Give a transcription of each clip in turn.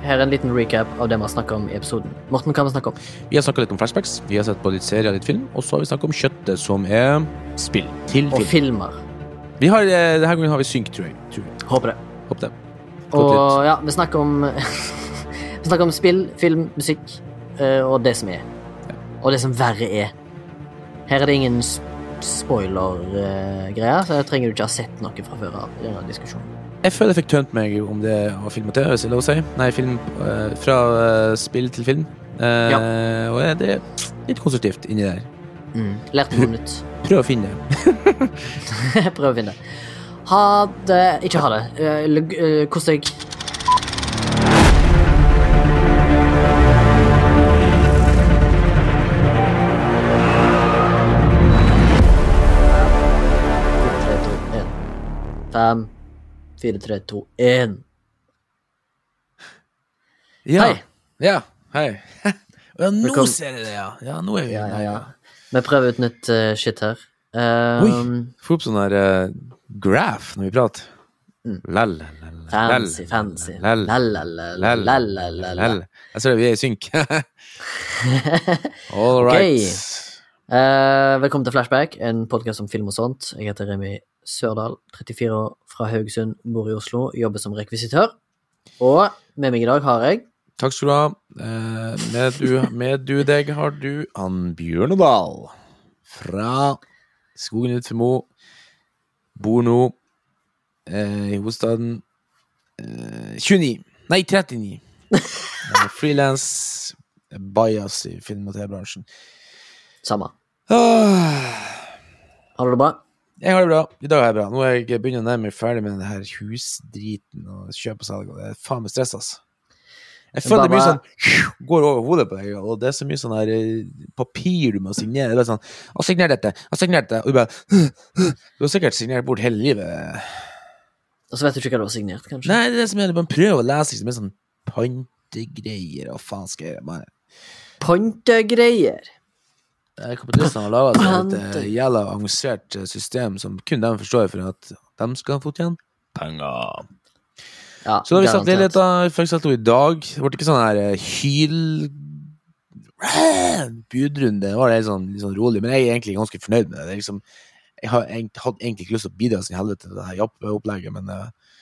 Her er en liten recap av det vi har snakka om i episoden. Morten, hva har vi snakka om? Vi har snakka litt om flashbacks, vi har sett på litt serier, litt film, og så har vi snakka om kjøttet, som er spill til Og filmer. Vi har, eh, denne gangen har vi synk, tror jeg. Tror jeg. Håper det. Håper det. Og Og ja, vi snakker om Vi snakker om spill, film, musikk eh, og det som er. Og det som verre er. Her er det ingen spoiler-greier, så jeg trenger du ikke ha sett noe fra før av i denne diskusjonen. Jeg føler jeg fikk tømt meg om det å film og TV, hvis det er lov å si. Nei, film eh, fra eh, spill til film. Eh, Og eh, det er litt konstruktivt inni der. Mm. Lærte noe nytt. Prøv å finne det. Prøv å finne. Ha det Ikke ha det. Eh, lug- eh, Kos deg. Tre, to, en. Fem, fire, tre, to, én. Ja. Hei. Ja, hei. ja, nå Velkommen. ser jeg det, ja. Ja, nå er vi Ja, ja, ja. Vi prøver ut nytt eh, shit her. Eh, Oi. Få opp sånn der eh, graph når vi prater. Mm. Lall, lall, Fancy, fancy. lall, La-la-la-la, lall, la-la-la-la. Jeg ser det, vi er i synk. All right. Eh, velkommen til Flashback, en podkast om film og sånt. Jeg heter Remi Sørdal, 34 år, fra Haugesund, bor i Oslo, jobber som rekvisitør. Og med meg i dag har jeg Takk skal du ha. Eh, med, du, med du deg har du Ann Bjørnedal fra Skogen utenfor Mo. Bor nå eh, i hovedstaden. Eh, 29. Nei, 39. Eh, Frilans. bias i film- og TV-bransjen. Samme. Ah, Har du det bra? Jeg har det bra. I dag har jeg det bra. Nå er jeg begynner å nærme meg ferdig med den her husdriten og kjøp og salg. Det er faen meg stress, altså. Jeg føler det er mye sånn går over hodet på deg, og det er så mye sånn her eh, papir du må signere. Det er sånn 'Å, signer dette! Å, signer dette!' Og du bare Du har sikkert signert bort hele livet. Og så vet du ikke hva du har signert, kanskje? Nei, det er det som er. Man prøver å lese liksom, med sånn pantegreier og faen skal jeg bare Pontegreier. Eh, Kapitalistene har laga et eh, jævla avansert eh, system som kun de forstår, for at de skal få tjene penger. Ja, Så da har vi satt leiligheter, for eksempel i dag. Det ble ikke sånn her eh, hyl... Budrunde. Det var litt sånn, litt sånn rolig, men jeg er egentlig ganske fornøyd med det. det liksom, jeg hadde egentlig ikke lyst til å bidra sin helvete til det her jappeopplegget, men eh,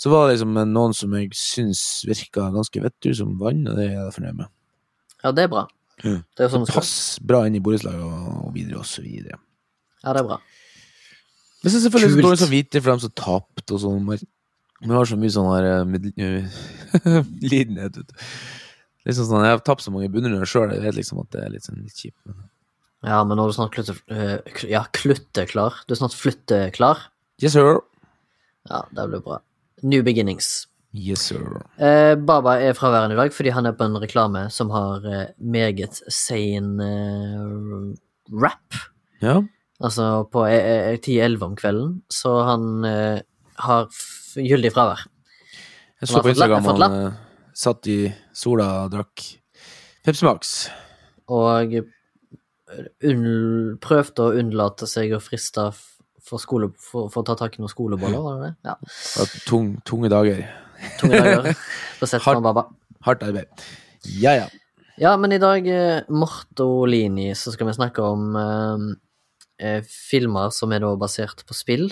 så var det liksom noen som jeg syns virka ganske vettug som vann, og det er jeg fornøyd med. Ja, det er bra. Mm. Det er sånn det bra inn i borettslaget og, og videre og så videre. Ja, det er bra. Men så selvfølgelig så Kult. dårlig samvittighet for dem som tapte og sånn. Man man har så mye sånn her eh, eh, lidenhet. vet du. Liksom sånn, Jeg har tapt så mange bunner sjøl, jeg vet liksom at det er litt, sånn, litt kjipt. Men... Ja, men nå er du snart klutte, uh, ja, klutteklar. Du er snart flytteklar. Yes, sir. Ja, det blir bra. New beginnings. Yes, sir. Eh, Baba er fraværende i dag fordi han er på en reklame som har eh, meget sein eh, rap. Ja. Altså på eh, eh, 10-11 om kvelden, så han eh, har gyldig fravær. Jeg så på Instagram han eh, satt i sola og drakk Pepsi Max. Og prøvde å unnlate seg å friste for, skole, for, for å ta tak i noen skoleboller, var det det? Ja. Var tung, tunge dager. Tunge dager på sett fra Baba. Hardt arbeid. Ja, ja. Ja, men i dag, eh, Mortolini, så skal vi snakke om eh, eh, filmer som er da basert på spill.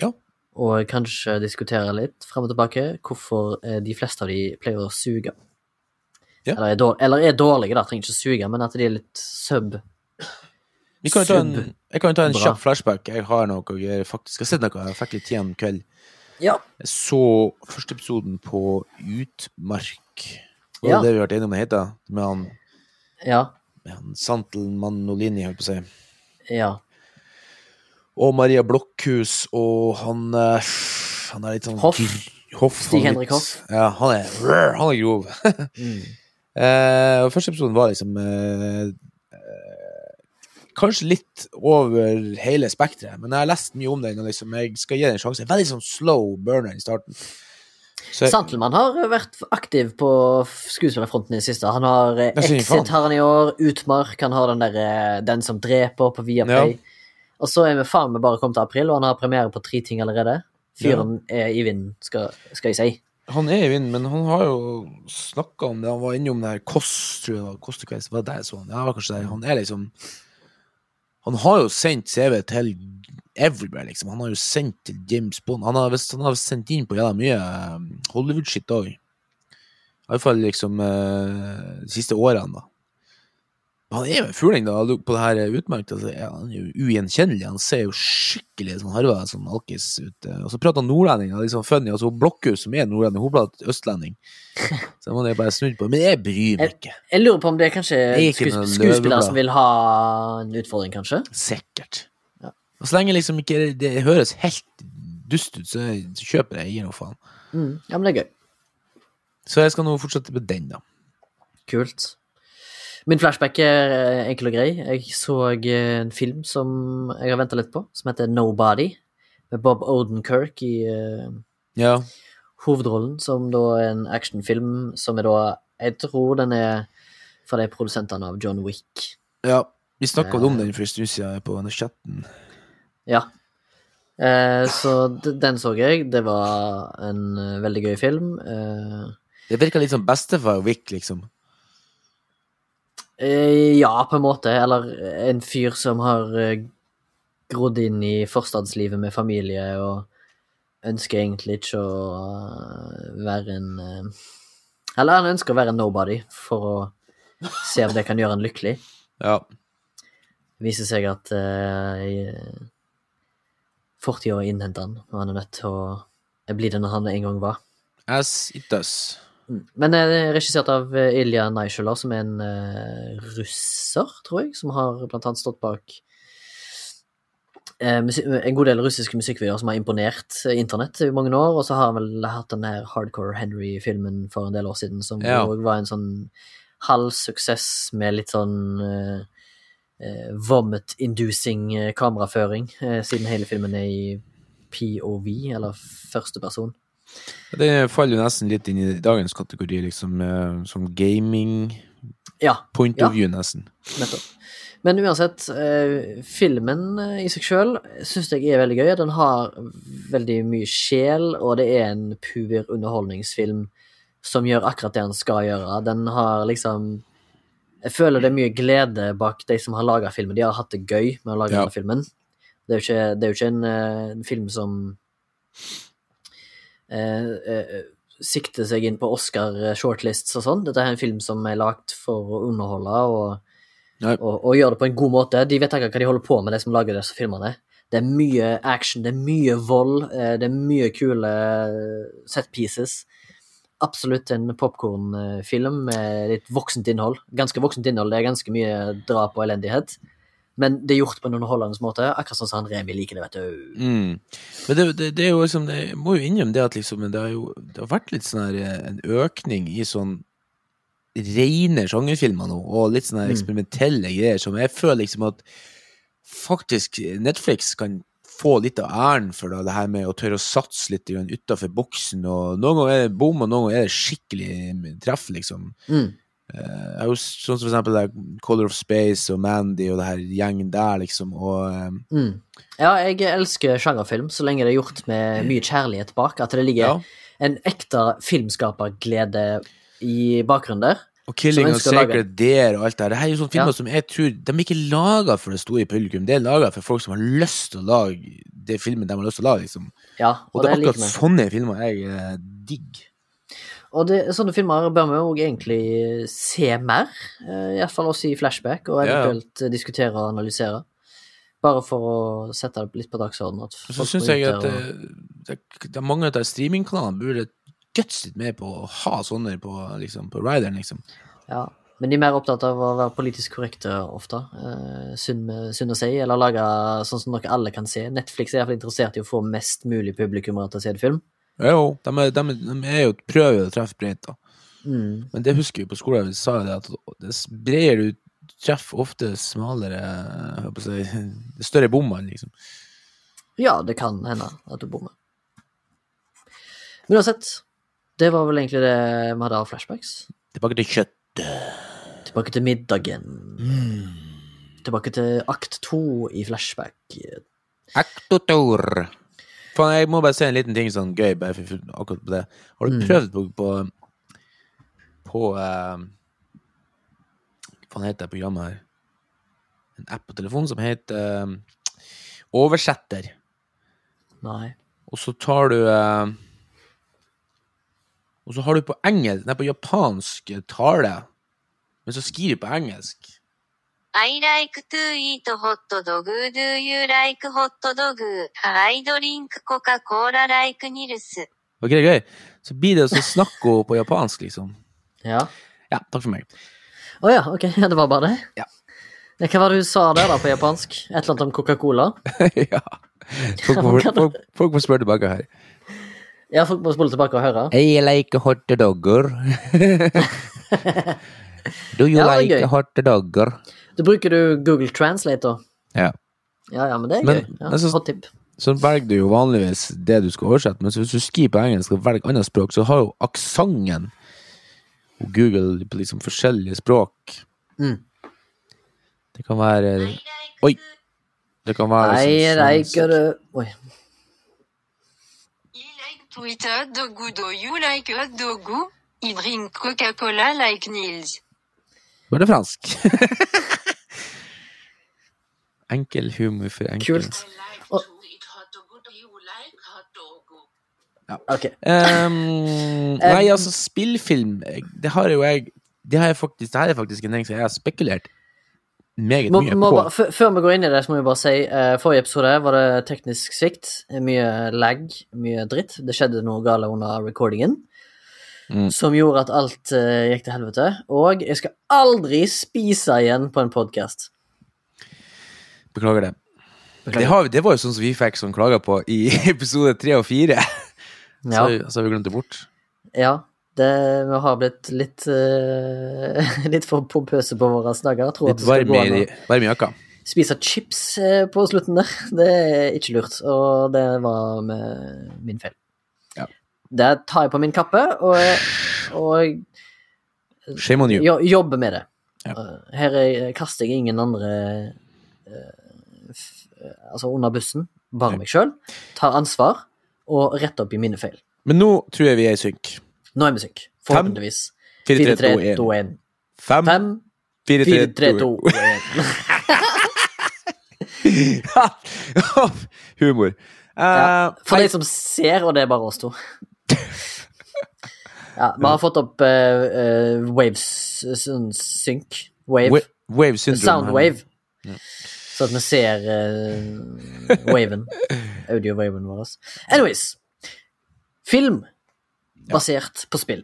Ja. Og kanskje diskutere litt frem og tilbake hvorfor eh, de fleste av de pleier å suge. Ja. Eller, er dårlige, eller er dårlige, da, trenger ikke suge, men at de er litt sub. Vi kan jo ta en, jeg kan jo ta en kjapp flashback. Jeg har noe jeg faktisk har sett noe. Jeg fikk litt tid en kveld. Ja. Jeg så første episoden på Utmark. Var Ja. det vi har vært enige om det heter. Med han, Ja. med han Santel Manolini, holdt på å si. Ja. Og Maria Blokhus og han eh, Han er litt sånn Hoff. Hoff Stig han Henrik litt- Hoff. Ja, han er, han er grov. Mm. Eh, første episoden var liksom eh, Kanskje litt over hele spekteret, men jeg har lest mye om den, og liksom, jeg skal gi den en sjanse. Veldig sånn slow burner i starten. Så Santelmann har vært aktiv på skuespillerfronten i det siste. Han har eh. Exit har han i år, Utmark, han har den der eh, Den som dreper på Viaplay. Og så er vi faen meg bare kommet til april, og han har premiere på tre ting allerede. Fyren er i vinden, skal, skal jeg si. Han er i vinden, men han har jo snakka om det. Han var innom det her Kåss, tror jeg det var. Kåss til kvelds. Var det der sånn? Ja, det var kanskje det. Han er liksom Han har jo sendt CV til everywhere, liksom. Han har jo sendt til James Bond. Han har, han har sendt inn på jævla mye eh, Hollywood-shit òg. fall liksom eh, de siste årene, da. Han er jo en fuling, da, på det her utmerket. Altså, ja, han er jo ugjenkjennelig. Han ser jo skikkelig sånn harva sånn alkis ut. eh, Og så prater han nordlending. Det er liksom funny. Altså, Blokhus, som er nordlending, hun prater østlending. Så må er bare snudd på. Men jeg bryr meg ikke. Jeg lurer på om det er kanskje Det er skues noe skuespillere som vil ha en utfordring, kanskje? Sikkert. Ja. Og så lenge liksom ikke det høres helt dust ut, så så kjøper jeg. Jeg gir noe faen. Mm. Ja, men det er gøy. Så jeg skal nå fortsette med den, da. Kult. Min flashback er eh, enkel og grei. Jeg så eh, en film som jeg har venta litt på, som heter Nobody. Med Bob Odenkirk i uh, Ja. hovedrollen, som da er en actionfilm som er da Jeg tror den er fra de produsentene av John Wick. ja. Vi snakka om den for en stund siden på chatten. Ja. Uh, så den så jeg. Det var en veldig gøy film. Det virka litt som bestefar Wick, liksom. Eh, ja, på en måte. Eller en fyr som har eh, grodd inn i forstadslivet med familie og ønsker egentlig ikke å eh, være en eh, Eller han ønsker å være en nobody for å se om det kan gjøre han lykkelig. Ja. Det viser seg at uh, fortida innhenter han, og han er nødt til å bli den han en gang var. As it does. Mm. Men det er regissert av eh, Ilja Naisjula, som er en uh, russer, tror jeg, som har blant annet stått bak uh, en god del russiske musikkvideoer som har imponert eh, internett i mange år, og så har han vel hatt den her Hardcore Henry-filmen for en del år siden, som Ja. var en sånn halv suksess med litt sånn uh, eh, vomit-inducing eh, kameraføring, eh, siden hele filmen er i POV, eller første person. Det faller jo nesten litt inn i dagens kategori, liksom, eh, som gaming Ja, point Ja. of view, nesten. Nettopp. Men uansett, eh, filmen eh, i seg sjøl syns jeg er veldig gøy. Den har veldig mye sjel, og det er en pur underholdningsfilm som gjør akkurat det den skal gjøre. Den har liksom Jeg føler det er mye glede bak de som har laga filmen. De har hatt det gøy med å lage Ja. denne filmen. Det er jo ikke, det er jo ikke en, en film som sikter seg inn på Oscar shortlists og sånn. Dette er en film som er lagd for å underholde og og, og gjøre det på en god måte. De vet ikke hva de holder på med, de som lager disse filmene. Det er mye action, det er mye vold, eh, det er mye kule set pieces. Absolutt en popkornfilm med litt voksent innhold. Ganske voksent innhold, det er ganske mye drap og elendighet. Men det er gjort på en underholdende måte, akkurat sånn som han Remi liker det, vet du. Mm. Men det, det, det er jo liksom Jeg må jo innrømme det at liksom det har jo det har vært litt sånn her eh, en økning i sånn rene sjangerfilmer nå, og litt sånne Mm. eksperimentelle greier som jeg føler liksom at faktisk Netflix kan få litt av æren for da, det her med å tørre å satse litt utafor boksen, og noen ganger er det bom, og noen ganger er det skikkelig treff, liksom. Mm. Jeg er jo sånn som for eksempel det Color of Space og Mandy og det her gjengen der, liksom, og um... Mm. Ja, jeg elsker sjangerfilm så lenge det er gjort med mye kjærlighet bak. At det ligger ja. en ekte filmskaperglede i bakgrunnen der. Og Killing of Sacred Dare' og alt det her. Det her er jo sånne filmer Ja. som jeg tror De er ikke laga for det store publikum, det er laga for folk som har lyst til å lage det filmen de har lyst til å lage, liksom. Ja, Og og det er akkurat like sånne filmer jeg eh, digger. Og det, sånne filmer bør vi jo egentlig se mer, eh, iallfall også i flashback, og eventuelt ja. eh, diskutere og analysere. Bare for å sette det litt på dagsordenen. så syns jeg at det, det er mange av de streamingkanalene burde guts litt mer på å ha sånne på, liksom, på rideren, liksom. Ja. Men de er mer opptatt av å være politisk korrekte ofte. Eh, synd, synd å si. Eller lage sånn som dere alle kan se. Netflix er iallfall interessert i å få mest mulig publikummere til å se en film. Jo, de, er, de, de er jo prøver jo å treffe bredt, da. Mm. Men det husker vi på skolen, vi sa det at dess bredere du treffer, ofte smalere jeg si, Større bommene, liksom. Ja, det kan hende at du bommer. Men uansett, det var vel egentlig det vi hadde av flashbacks. Tilbake til kjøttet. Tilbake til middagen. Mm. Tilbake til akt to i flashback. Aktotor. Faen, jeg må bare si en liten ting sånn gøy, bare akkurat på det. Har du Mm. prøvd på på, på uh, Hva faen heter det programmet her? En app på telefonen som heter uh, Oversetter. Nei. Og så tar du uh, Og så har du på engelsk Nei, på japansk tale. Men så skriver du på engelsk. I like to eat hot dog. Do you like hot dog? I drink Coca-Cola like Nils. Ok, gøy. Så blir det å snakke henne på japansk, liksom. Ja. Ja, takk for meg. Å ja, ok. Ja, det var bare det? Ja. Hva var det hun sa der, da, på japansk? Et eller annet om Coca-Cola? ja. Folk må, folk, folk må spørre tilbake her. Ja, folk må spole tilbake og høre. I like hot dogger. Do you Ja, like hot dogger? Da bruker du Google Translate, da. Ja. Ja, ja, men det er Men- gøy. Ja, men Hot tip. Så velger du jo vanligvis det du skal oversette, men hvis du skriver på engelsk og velger annet språk, så har jo aksenten og Google på liksom forskjellige språk. Mm. Det kan være Oi! Det kan være Nei, liksom liker du Oi. I like to eat hot dog. Do you like hot dogu? I drink Coca-Cola like Nils. Var det fransk? enkel humor for enkel. Kult. Og... Ja. to eat hot dog. Do you like hot dog? Ok. Ehm, nei, altså, spillfilm Det har jo jeg Det, har jeg faktisk, det her er faktisk en ting som jeg har spekulert meget Må, mye må på. Ba, før vi går inn i det, så må vi bare si uh, Forrige episode var det teknisk svikt. Mye lag, mye dritt. Det skjedde noe galt under recordingen. Mm. Som gjorde at alt uh, gikk til helvete. Og jeg skal aldri spise igjen på en podkast. Beklager det. Det, har, det var jo sånn som vi fikk sånn klager på i episode tre og fire. Så, Ja. så har vi glemt det bort. ja det, vi har blitt litt uh, Litt for pompøse på våre snagger. Litt varm i, varm i jakka. spise chips eh, på slutten der. Det er ikke lurt, og det var med min feil. Det tar jeg på min kappe, og, og Shame on you. jo, jobber med det. Ja. Eh, Her er, kaster jeg ingen andre eh, altså under bussen, bare meg sjøl. Tar ansvar og retter opp i mine feil. Men nå tror jeg vi er i synk. Nå er musikk. Forhåpentligvis. 4, 3, 2, 1. 4-3-2-1. 5, 5, 4, 3, 2, 4-3-2-1. Humor. Ja, Eh, for de som ser, og det er bare oss to. Ja, vi har fått opp uh, uh, waves sånn synk. Wave. wa- wave. Soundwave. Så at vi ser uh, waven. Audio-waven vår. Anyways. Film basert på spill.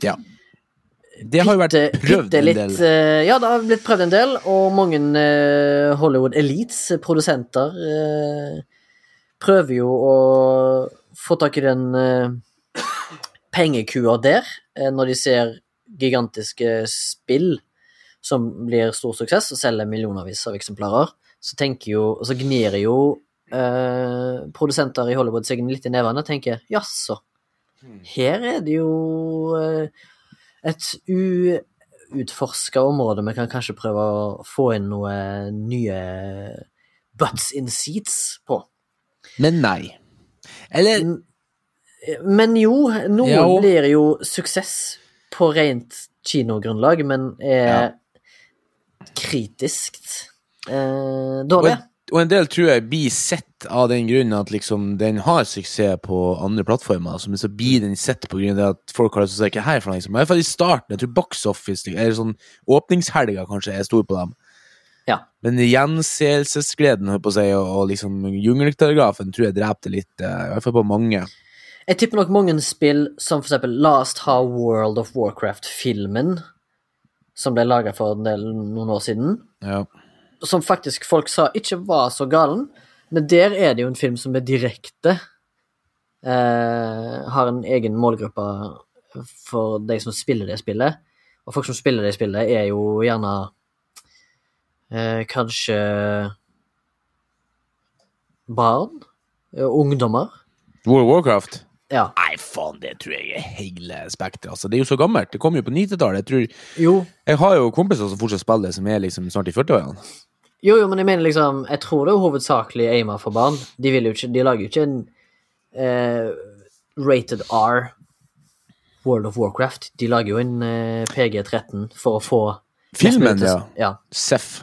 Ja. Det har jo vært prøvd en del. ja, det har blitt prøvd en del, og mange Hollywood Elites, produsenter, prøver jo å få tak i den uh, pengekua der, eh, når de ser gigantiske spill som blir stor suksess og selger millionervis av eksemplarer. Så tenker jo, og så gnir jo eh, produsenter i Hollywood seg litt i nevene og tenker jaså, her er det jo eh, et uutforska område vi kan kanskje prøve å få inn noe nye butts in seats på. Men nei. Eller Men jo, noen jo. blir jo suksess på rent kinogrunnlag, men er Ja. kritisk eh, og dårlig. en, og en del tror jeg blir sett av den grunnen at liksom den har suksess på andre plattformer. Så, men så blir den sett på grunn av at folk har det så å se her. Liksom. I hvert fall i starten. Jeg tror Box Office, eller sånn åpningshelga kanskje, er stor på dem. Ja. Men gjenseelsesgleden, holdt på å si, og, liksom jungeltelegrafen tror jeg drepte litt, eh, i hvert fall på mange. Jeg tipper nok mange spill som for eksempel Last har World of Warcraft-filmen, som ble laga for del, noen år siden, Ja. som faktisk folk sa ikke var så galen, men der er det jo en film som er direkte eh, Har en egen målgruppe for de som spiller det spillet. Og folk som spiller det spillet, er jo gjerne eh, kanskje barn? eh, Ungdommer? World of Warcraft? Ja. Nei, faen, det tror jeg er hele spekteret. Altså. Det er jo så gammelt. Det kom jo på 90-tallet. Jeg, tror- Jo, jeg har jo kompiser som fortsatt spiller, som er liksom snart i 40-årene. Jo, jo, men jeg mener liksom Jeg tror det er hovedsakelig aimer for barn. De vil jo ikke De lager jo ikke en eh, Rated R World of Warcraft, de lager jo en eh, PG-13 for å få Filmen, ja. ja. Seff.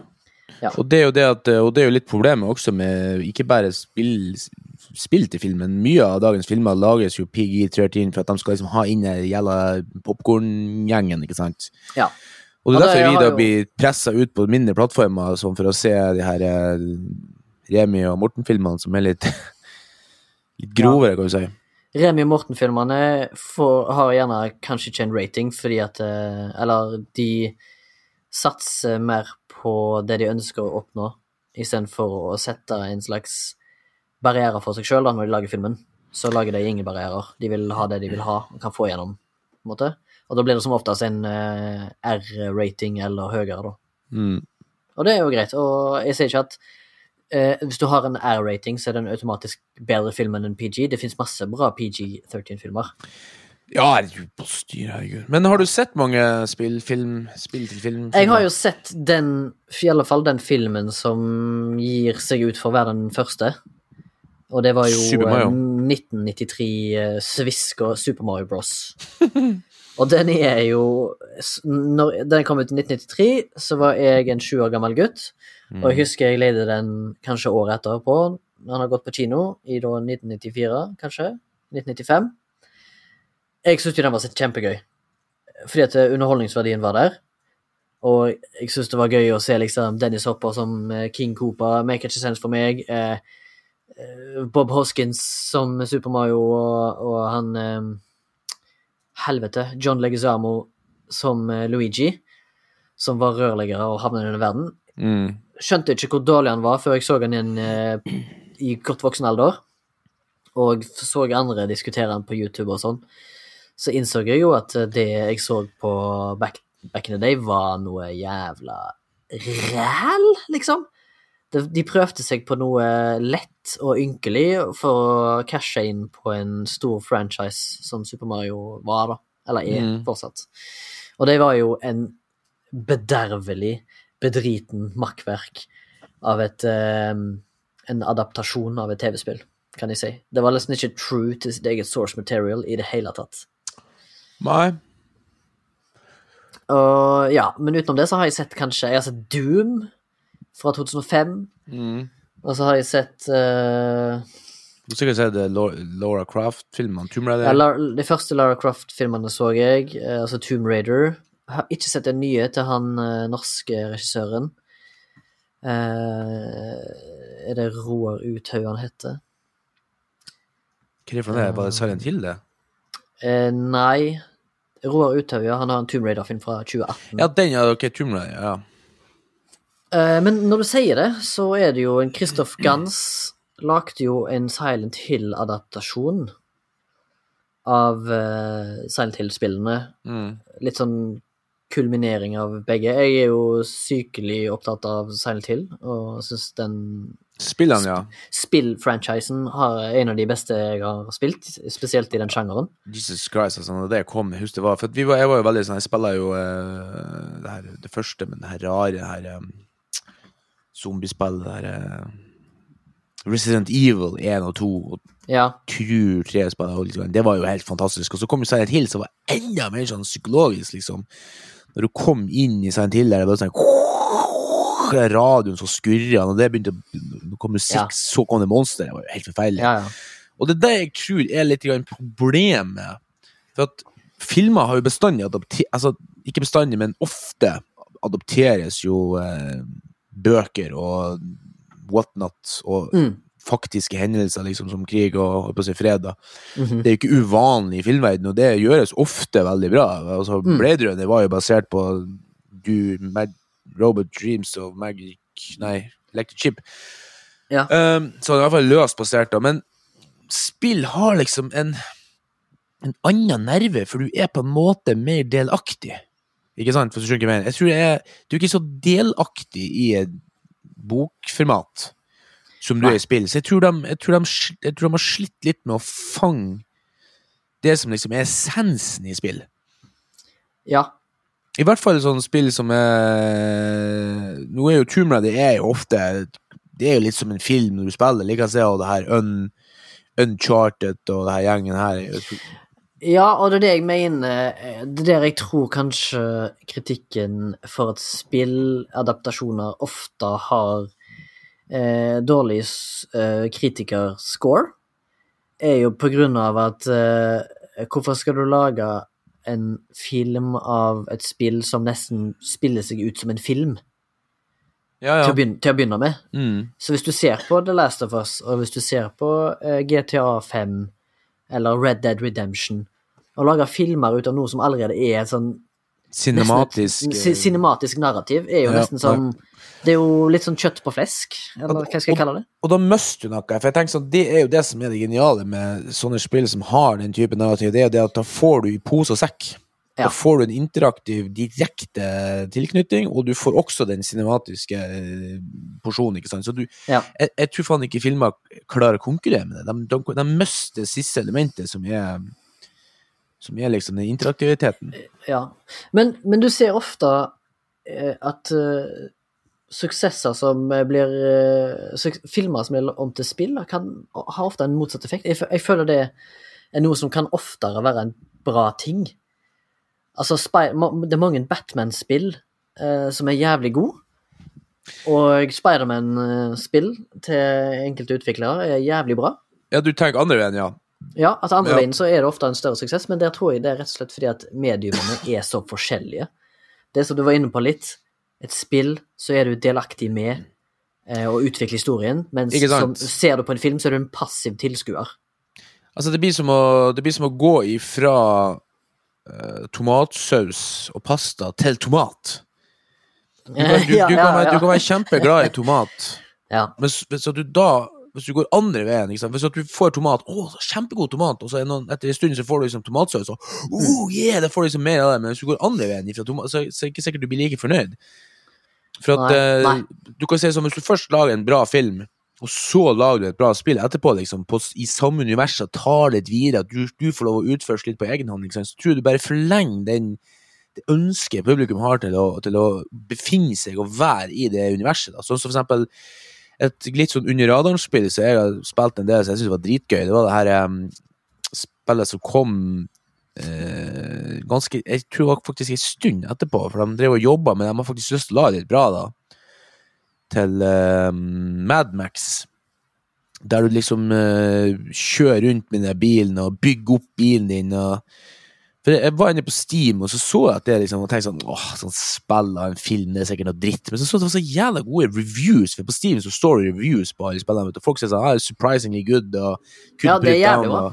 Ja. Og det det at, og det er jo litt problemet også med ikke bare spill, spill til filmen. Mye av dagens filmer lages jo PG-13 for at de skal liksom ha inn den jævla popkorngjengen, ikke sant. Ja. Og det er derfor vi da blir pressa ut på mindre plattformer, sånn for å se de her eh, Remi og Morten-filmene som er litt, litt grovere, kan du si. Remi og Morten-filmene har gjerne kanskje ikke en rating fordi at eh, Eller de satser mer på det de ønsker å oppnå, istedenfor å sette en slags barriere for seg sjøl når de lager filmen. Så lager de ingen barrierer. De vil ha det de vil ha og kan få igjennom. på en måte. Og da blir det som oftest en eh, R-rating eller høyere, da. Mm. Og det er jo greit. Og jeg sier ikke at eh, hvis du har en R-rating, så er det en automatisk bedre film enn en PG. Det fins masse bra PG-13-filmer. Ja, herregud, på styr, herregud. Men har du sett mange spillfilm, spill til film? Jeg har jo sett den, i alle fall den filmen som gir seg ut for å være den første. Og det var jo Super Mario. eh, 1993 eh, Svisk og Super Mario Bros. og den er jo Når den kom ut i 1993, så var jeg en sju år gammel gutt. Mm. Og jeg husker jeg leide den kanskje året etterpå. Han har gått på kino i da 1994, kanskje. 1995. Jeg syntes jo den var kjempegøy. Fordi at eh, underholdningsverdien var der. Og jeg syntes det var gøy å se liksom Dennis Hopper som eh, King Cooper. Make It sense for meg. Eh, Bob Hoskins som Super Mario, og, og han eh, Helvete. John Leguizamo som Luigi. Som var rørleggere og havnet i denne verden Mm. skjønte ikke hvor dårlig han var før jeg så han igjen eh, i godt voksen alder. Og så andre diskutere han på YouTube og sånn. Så innså jeg jo at det jeg så på back, back in the day, var noe jævla ræl, liksom. De, de prøvde seg på noe lett og ynkelig for å cashe inn på en stor franchise som Super Mario var, da. Eller er Mm. fortsatt. Og det var jo en bedervelig bedriten makkverk av et um, En adaptasjon av et TV-spill, kan jeg si. Det var nesten ikke true til sitt eget source material i det hele tatt. Nei. Og ja, men utenom det så har jeg sett kanskje Jeg har sett Doom fra 2005. Mm. Og så har jeg sett uh, Du har sikkert sett eh, Laura, Laura Croft-filmene. Tomb Raider. ja, De første Lara Croft-filmene så jeg, uh, altså Tomb Raider. Jeg har ikke sett den nye til han uh, norske regissøren. Er det Roar Uthaug han heter? Hva er det for noe? Var det Silent Hill, det? Nei. Roar Uthaug, ja. Han har en Tomb Raider-film fra 2018. Ja, den, er Ok, Tomb Raider, ja. Eh, men når du sier det, så er det jo en Christoph Gans lagde jo en Silent Hill-adaptasjon av eh, Silent Hill-spillene. Mm. Litt sånn kulminering av begge. Jeg er jo sykelig opptatt av Silent Hill, og syns den Spillene, ja. spill-franchisen er en av de beste jeg har spilt, spesielt i den sjangeren. Jesus Christ, altså, når det kom, jeg husker det var For vi var, jeg var jo veldig sånn Jeg spiller jo uh, det, her, det første, men det her rare det her um, zombiespillet, det her uh, Resident Evil 1 og 2 og Ja. Crew 3 spiller Det var jo helt fantastisk. Og så kom jo Silent Hill, som var enda mer sånn psykologisk, liksom. Når du kom inn i Silent Hill, der det var sånn Radioen så skurra, og det begynte å Nå kom musikk, Ja. så kom det monster. Det var jo helt forferdelig. ja, ja. Og det er det jeg tror er litt problemet. For at filmer har jo bestandig adopter, Altså, ikke bestandig, men ofte adopteres jo eh, bøker og whatnot og Mm. faktiske hendelser, liksom, som krig og på å si fred. da. -hmm. Det er jo ikke uvanlig i filmverdenen, og det gjøres ofte veldig bra. Altså, Mm. Blade Runner var jo basert på du, Mag Robot Dreams og Magic Nei, Electric Chip. Ja. Um, så det er i hvert fall løst basert, da. Men spill har liksom en, en annen nerve, for du er på en måte mer delaktig. Ikke sant? For du skjønner hva jeg mener. Jeg tror jeg er, du er ikke så delaktig i et bokformat som du Nei. er i spill. Så jeg tror, de, jeg, tror de, jeg tror de har slitt litt med å fange det som liksom er essensen i spill. ja. I hvert fall sånne spill som er Nå er jo Tomb Raider er jo ofte Det er jo litt som en film når du spiller. Likeså det her Un, Uncharted og det her gjengen her. er Ja, og det er det jeg mener eh, Det er der jeg tror kanskje kritikken for at spilladaptasjoner ofte har eh, dårlig eh, kritikerscore, er jo på grunn av at eh, Hvorfor skal du lage en film av et spill som nesten spiller seg ut som en film, Ja, til, å begynne, til å begynne med? Mm. Så hvis du ser på The Last of Us, og hvis du ser på uh, GTA 5 eller Red Dead Redemption, og lager filmer ut av noe som allerede er sånn Cinematisk nesten Cinematisk narrativ, er jo Ja, nesten som Det er jo litt sånn kjøtt på flesk, eller hva skal jeg kalle det? Og da mister du noe. For jeg tenker sånn, Det er jo det som er det geniale med sånne spill som har den type narrativ. Det er jo det at da får du i pose og sekk. Ja. Da får du en interaktiv, direkte tilknytning, og du får også den cinematiske eh, porsjonen. ikke sant? Så du, Ja. jeg, jeg tror faen ikke filmer klarer å konkurrere med det. De, de, de mister siste elementet, som er som er liksom den interaktiviteten. Ja. Men, men du ser ofte eh, at uh, suksesser som eh, blir uh, Filmer som blir om til spill, kan ha ofte en motsatt effekt. Jeg, jeg føler det er noe som kan oftere være en bra ting. Altså, Spy det er mange Batman-spill uh, som er jævlig gode. Og Spiderman-spill til enkelte utviklere er jævlig bra. Ja, du tenker andre veien, ja. Ja, altså andre Ja. veien så er det ofte en større suksess, men der tror jeg det er rett og slett fordi at mediumene er så forskjellige. Det som du var inne på litt, et spill så er du delaktig med eh, å utvikle historien, mens som, ser du på en film, så er du en passiv tilskuer. Altså, det blir som å, det blir som å gå ifra eh, tomatsaus og pasta til tomat. Du kan, du, du, du, kan være, kan være kjempeglad i tomat, Ja. men så du da hvis du går andre veien, sant? hvis du får tomat Å, så kjempegod tomat, og så noen, etter en stund så får du liksom tomatsaus, og oh, yeah, da får du liksom mer av det, men hvis du går andre veien tomat, så, så er det ikke sikkert du blir like fornøyd. For at Nei, eh, nei. du kan si sånn, hvis du først lager en bra film, og så lager du et bra spill etterpå, liksom, på, i samme univers, og tar det videre, at du, du får lov å utføre litt på egen hånd, liksom, så tror jeg du bare forlenger den det ønsket publikum har til å, til å befinne seg og være i det universet. Da. Sånn som for eksempel et litt sånn under radaren-spill som jeg har spilt en del, så jeg syns var dritgøy. Det var det her um, spillet som kom uh, ganske Jeg tror det var faktisk en stund etterpå, for de drev og jobba, men de har faktisk lyst til å la det litt bra, da. Til uh, Madmax. Der du liksom uh, kjører rundt med den bilen og bygger opp bilen din. og for Jeg var inne på Steam og så så jeg at det liksom, og tenkte sånn åh, sånn spill av en film, det er sikkert noe dritt. Men så så det var så jævla gode reviews, for på Steam så står det reviews på alle spillene. vet du. Folk sier sånn ah, surprisingly good og Ja, det er jævlig bra.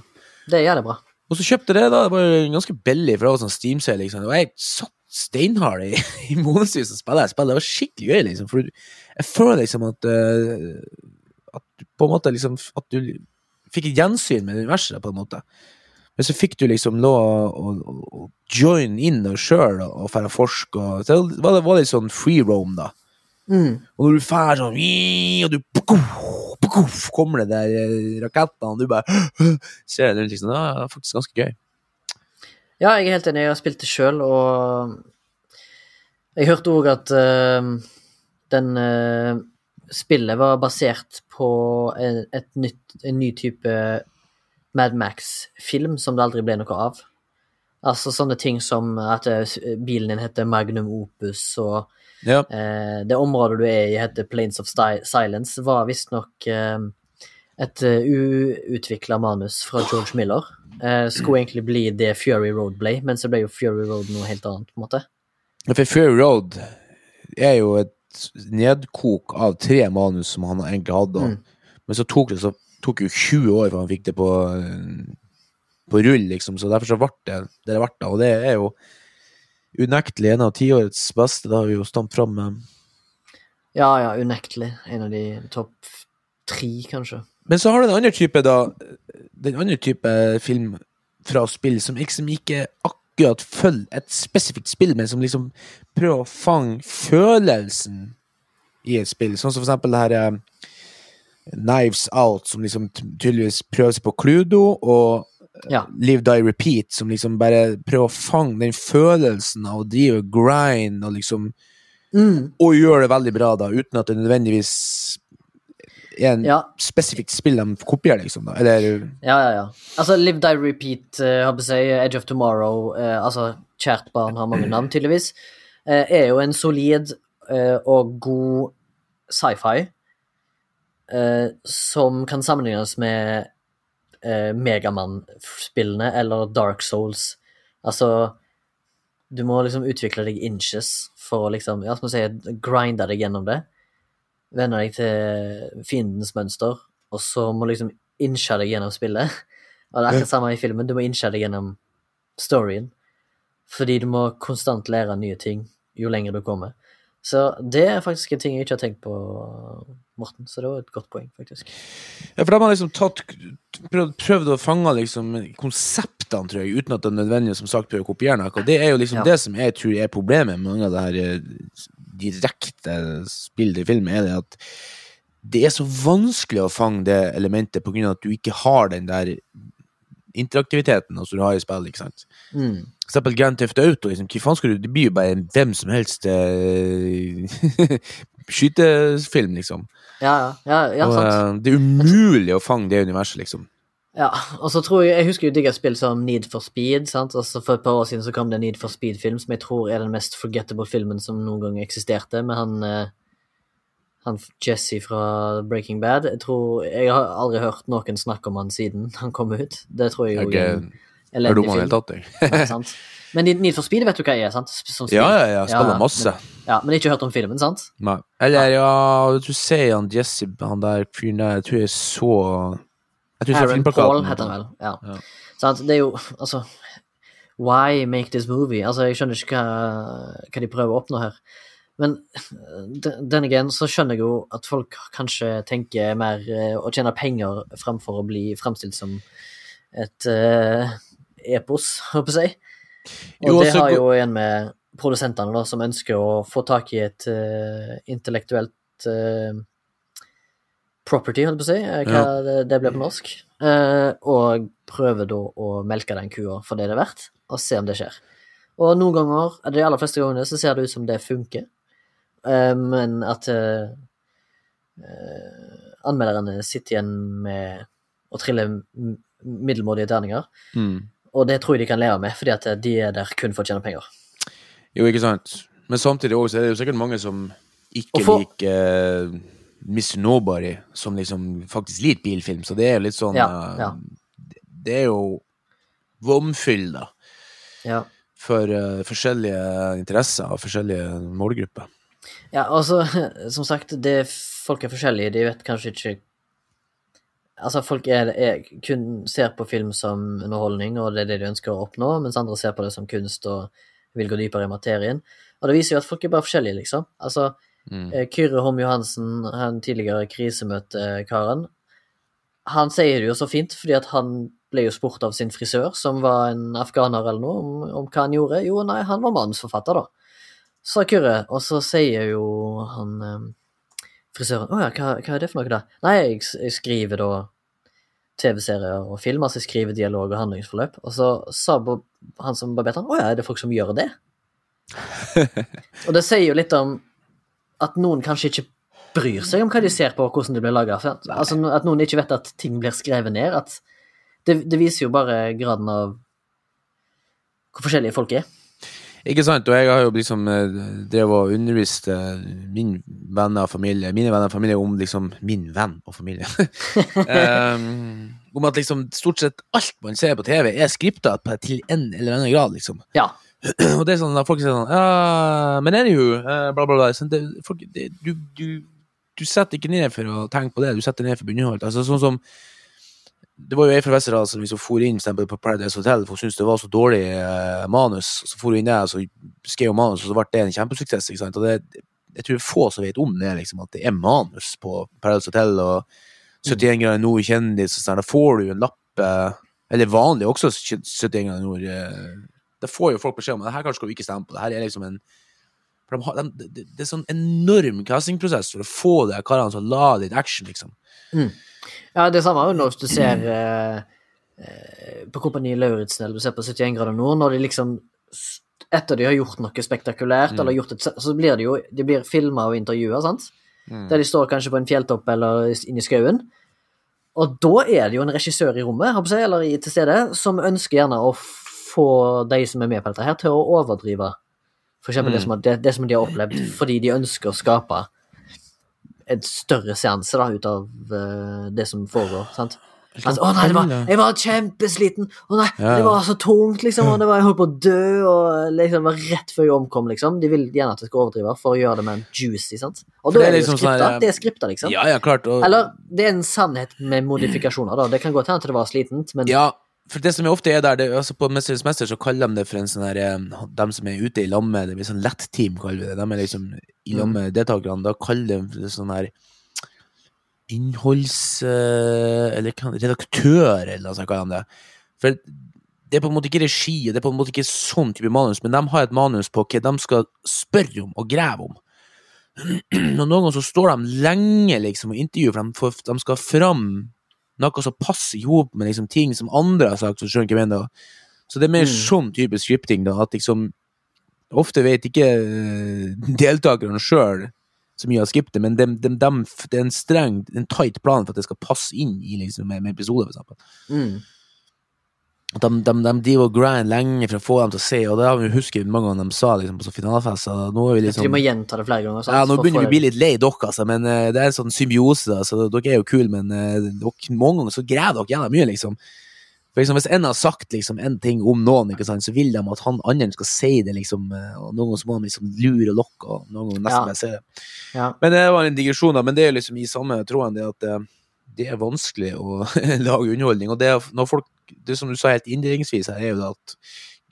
Det er jævlig bra. og så kjøpte jeg det, da. Det var ganske billig, for det var sånn Steam-sale. Liksom. Og jeg satt steinhard i, i månedsvis og spilte. spill. Det var skikkelig gøy, liksom. For jeg føler liksom at uh, At du på en måte liksom At du fikk et gjensyn med universet, på en måte. Men så fikk du liksom noe å, å, å join deg sjøl og, og fære forske. Og, så det var, det var litt sånn free roam, da. Mm. Og når du fær sånn Og du kommer det der eh, rakettene, og du bare ser det rundt, liksom. Det er faktisk ganske gøy. Ja, jeg er helt enig. Jeg har spilt det sjøl, og jeg hørte òg at uh, den uh, spillet var basert på en, et nytt, en ny type Mad Max-film som det aldri ble noe av. Altså sånne ting som at eh, bilen din heter Magnum Opus, og Ja. eh, det området du er i heter Planes of Silence, var visstnok eh, et uh, uutvikla manus fra George Miller. Eh, skulle egentlig bli det Fury Road ble, men så ble jo Fury Road noe helt annet, på en måte. For Fury Road er jo et nedkok av tre manus som han egentlig hadde. Mm. Men så tok det så tok jo 20 år før han fikk det på, eh, på rull, liksom. Så derfor så ble det det det ble. Og det er jo unektelig en av tiårets beste. Det har vi jo stamt fram med. Ja, ja, unektelig. En av de topp tre, kanskje. Men så har du den andre type, da. Den andre type film fra spill som liksom ikke akkurat følger et spesifikt spill, men som liksom prøver å fange følelsen i et spill. Sånn som for eksempel det her eh, Knives Out, som liksom tydeligvis prøver seg på Cludo, og Ja. Live Die Repeat, som liksom bare prøver å fange den følelsen av å drive grind og liksom Mm. og gjør det veldig bra, da, uten at det nødvendigvis er en Ja, spesifikt spill de kopierer, liksom? da? Eller ja, ja. ja. Altså, Live Die Repeat, uh, jeg Edge of Tomorrow, uh, altså Kjært barn har mange navn, tydeligvis, uh, er jo en solid uh, og god sci-fi eh, som kan sammenlignes med eh, Megamann-spillene eller Dark Souls. Altså Du må liksom utvikle deg inches for å liksom, ja, som du si, grinde deg gjennom det. Venne deg til fiendens mønster, og så må du liksom inche deg gjennom spillet. Og det er akkurat samme i filmen. Du må inche deg gjennom storyen. Fordi du må konstant lære nye ting jo lenger du kommer. Så det er faktisk en ting jeg ikke har tenkt på, Morten. Så det var et godt poeng, faktisk. Ja, for da har man liksom tatt prøvd, prøvd å fange liksom konseptene, tror jeg, uten at det er nødvendig som sagt prøver å kopiere noe. Og det er jo liksom Ja. det som jeg tror er problemet med mange av det her eh, direkte spillet i film, er det at det er så vanskelig å fange det elementet på grunn av at du ikke har den der interaktiviteten som du har i spillet. ikke sant? Mm. For eksempel Grand Theft Auto, liksom, hva faen skal du, det blir jo bare en hvem som helst uh, skytefilm, liksom. Ja, ja, ja, ja, og sant. eh, det er umulig å fange det universet, liksom. Ja, og så tror jeg Jeg husker jo digga spill som Need for Speed. sant? Altså For et par år siden så kom det en Need for Speed-film som jeg tror er den mest forgettable filmen som noen gang eksisterte, med han eh, Han Jesse fra Breaking Bad. Jeg tror Jeg har aldri hørt noen snakke om han siden han kom ut. Det tror jeg jo Jeg er er en er elendig dum han hele tatt, jeg. Men Need for Speed vet du hva jeg er, sant? Som. Ja, ja, ja, spiller Ja, masse. Men, ja, men ikke hørt om filmen, sant? Nei. Eller, ja, du ser han Jesse, han der fyren der, jeg tror jeg så Jeg tror Aaron. Paul heter han vel. Ja. Ja. Sant? Det er jo Altså Why make this movie? Altså, jeg skjønner ikke hva, hva de prøver å oppnå her. Men den den igjen så skjønner jeg jo at folk kanskje tenker mer eh, å tjene penger fremfor å bli fremstilt som et uh, epos, håper jeg. Og Jo, det altså, har jo igjen med produsentene, da, som ønsker å få tak i et uh, intellektuelt uh, property, holdt på å si, hva hva det, det blir på norsk, eh, og prøver da å melke den kua for det det er verdt, og se om det skjer. Og noen ganger, de aller fleste gangene, så ser det ut som det funker, eh, men at eh, eh, anmelderne sitter igjen med å trille middelmådige terninger, Mm. og det tror jeg de kan leve med, fordi at de er der kun for å tjene penger. Jo, ikke sant. Men samtidig også, er det jo sikkert mange som ikke for- liker uh, Miss Nobody, som liksom faktisk liker bilfilm, så det er jo litt sånn Ja, ja. Uh, Det er jo vomfyll, da, Ja. for uh, forskjellige interesser og forskjellige målgrupper. Ja, altså, som sagt, det, folk er forskjellige. De vet kanskje ikke Altså, folk er, er, kun ser på film som underholdning, og det er det de ønsker å oppnå, mens andre ser på det som kunst og vil gå dypere i materien. Og det viser jo at folk er bare forskjellige, liksom. Altså, Mm. eh, Kyrre Holm Johansen, han tidligere krisemøtekaren, han sier det jo så fint, fordi at han ble jo spurt av sin frisør, som var en afghaner eller noe, om, om hva han gjorde. Jo, nei, han var manusforfatter, da sa Kyrre, og så sier jo han eh, frisøren Å ja, hva, hva er det for noe, da? Nei, jeg, jeg skriver da TV-serier og filmer, så jeg skriver dialog og handlingsforløp. Og så sa han som barberte han, å ja, er det folk som gjør det? og det sier jo litt om at noen kanskje ikke bryr seg om hva de ser på, og hvordan det blir laga. Altså, at noen ikke vet at ting blir skrevet ned. At det, det viser jo bare graden av hvor forskjellige folk er. Ikke sant, og jeg har jo liksom eh, drevet og undervist eh, min venner og familie, mine venner og familie om liksom min venn og familie. um, om at liksom stort sett alt man ser på TV, er skripta på- til en eller annen grad, liksom. Ja. Og det er sånn at folk sier sånn ja, Men anywho, eh, bla, bla, bla. Sånn, det, folk, det, du, du, du setter ikke ned for å tenke på det, du setter ned for å bli underholdt. Altså, sånn som det var jo ei fra Westerdal som liksom for inn eksempel, på Paradise Hotel, for hun syntes det var så dårlig eh, manus. Så for hun inn der, og så skrev hun manus, og så ble det en kjempesuksess. ikke sant? Og det, jeg tror få som vet om det, liksom, at det er manus på Paradise Hotel og 71 grader nord, kjendis og sånn. Da får du en lapp eh, Eller vanlig også, 71 grader nord. eh, Da får jo folk beskjed om at her kanskje skal du ikke stemme på. Det her er liksom en de har, de, det, er sånn enorm castingprosess for å få de karene som la litt action, liksom. Ja, det samme er jo når du ser eh, eh, på Kompani Lauritzen eller du ser på 71 grader nord, når de liksom Etter de har gjort noe spektakulært, Mm. eller gjort et, så blir det jo De blir filma og intervjua, sant? Mm. der de står kanskje på en fjelltopp eller inne i skauen. Og da er det jo en regissør i rommet, eller til stede, som ønsker gjerne å få de som er med på dette her, til å overdrive for eksempel det, Mm. som, det, det som de har opplevd, fordi de ønsker å skape en større seanse da, ut av uh, det som foregår. sant? Altså, å nei, det var, jeg var kjempesliten! Å nei, Ja, det var så tungt, liksom! Og det var, jeg holdt på å dø, og liksom, det var rett før jeg omkom, liksom. De vil gjerne at jeg skal overdrive for å gjøre det med en juicy, sant? Og da det er liksom sånn skripta. her, Det er skripta, liksom. Ja, ja, klart. Og, Eller det er en sannhet med modifikasjoner, da. Det kan godt hende at det var slitent, men Ja, for det som ofte er der, det, altså på Mesternes mester så kaller de det for en sånn her eh, De som er ute i lag med det blir sånn lett-team, kaller vi det. De er liksom i lag med deltakerne. Da kaller de det sånn her innholds... eh, Eller redaktør, eller hva kaller de det. For det er på en måte ikke regi, det er på en måte ikke sånn type manus, men de har et manus på hva de skal spørre om og grave om. Og noen ganger så står de lenge liksom og intervjuer, for de, får, de skal fram noe som passer i hop med liksom, ting som andre har sagt, så skjønner ikke jeg mener. Så det er mer Mm. sånn type scripting, da, at liksom Ofte vet ikke eh, deltakerne sjøl så mye av skriptet, men dem- dem- dem- det er en streng, en tight plan for at det skal passe inn i liksom, en episode, for eksempel. mm. At de, de, de driver og grind lenge for å få dem til å se, og det har vi husket mange ganger de sa liksom, på sånn finalefest. Nå er vi liksom, Jeg tror vi må gjenta det flere ganger. sant? ja, nå begynner vi å bli litt lei dere, altså, men uh, det er en sånn symbiose, da, så dere er jo kule, men uh, dere, mange ganger så graver dere jævla mye, liksom. For liksom, Hvis en har sagt liksom en ting om noen, ikke sant, så vil de at han andre skal si det, liksom, eh, og noen ganger så må de liksom lure og lokke, og noen ganger nesten Ja. bare si det. Ja. Men det var en digresjon, da, men det er liksom i samme tråden det at det er vanskelig å lage underholdning, og det når folk, det som du sa helt innledningsvis her, er jo at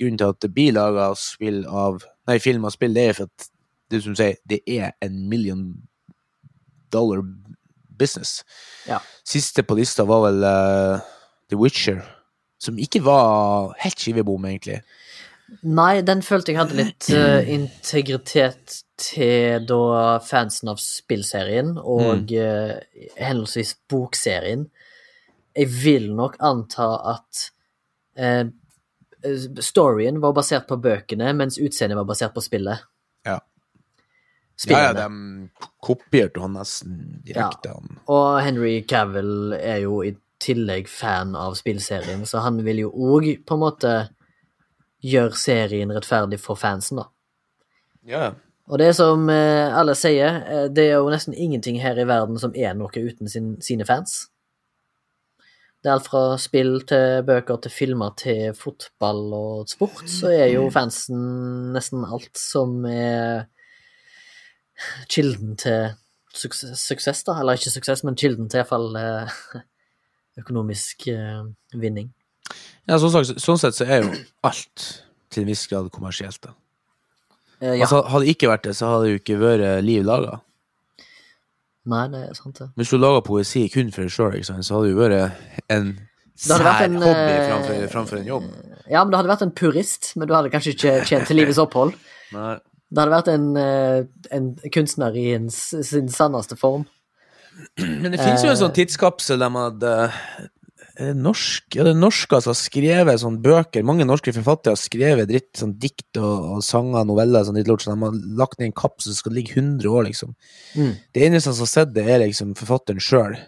grunnen til at det blir laga spill av, nei, film og spill, det er for at det som du sier, det er en million dollar business. Ja. Siste på lista var vel uh, The Witcher, som ikke var helt skivebom, egentlig. Nei, den følte jeg hadde litt uh, integritet til da fansen av spillserien og uh, henholdsvis bokserien. Jeg vil nok anta at uh, storyen var basert på bøkene, mens utseendet var basert på spillet. Ja. Ja, Spillene. ja, de kopierte han nesten direkte. Ja. Og Henry Cavill er jo i tillegg fan av spillserien, så han vil jo òg på en måte gjøre serien rettferdig for fansen, da. Ja, Og det som eh, alle sier, eh, det er jo nesten ingenting her i verden som er noe uten sin, sine fans. Det er alt fra spill til bøker til filmer til fotball og sport, så er jo fansen nesten alt som er kilden til suksess, suksess da. Eller ikke suksess, men kilden til iallfall eh, økonomisk vinning. Ja, sånn, sagt, sånn sett så er jo alt til en viss grad kommersielt. da. Eh, ja. Altså, hadde det ikke vært det, så hadde det jo ikke vært liv laga. Nei, det er sant, det. Hvis du laga poesi kun for deg sjøl, så hadde det jo vært en sær vært en, hobby eh, framfor, framfor en jobb. Ja, men du hadde vært en purist, men du hadde kanskje ikke tjent til livets opphold. Nei. Det hadde vært en, eh, en kunstner i en, sin sanneste form. Men det finnes jo en sånn tidskapsel der man hadde norsk? Ja, det er norske som har skrevet sånne bøker. Mange norske forfattere har skrevet dritt, sånn dikt og, og sanger, noveller, sånn lort, så de har lagt ned en kapp som skal ligge 100 år, liksom. Mm. Det eneste som har sett det, er liksom forfatteren sjøl.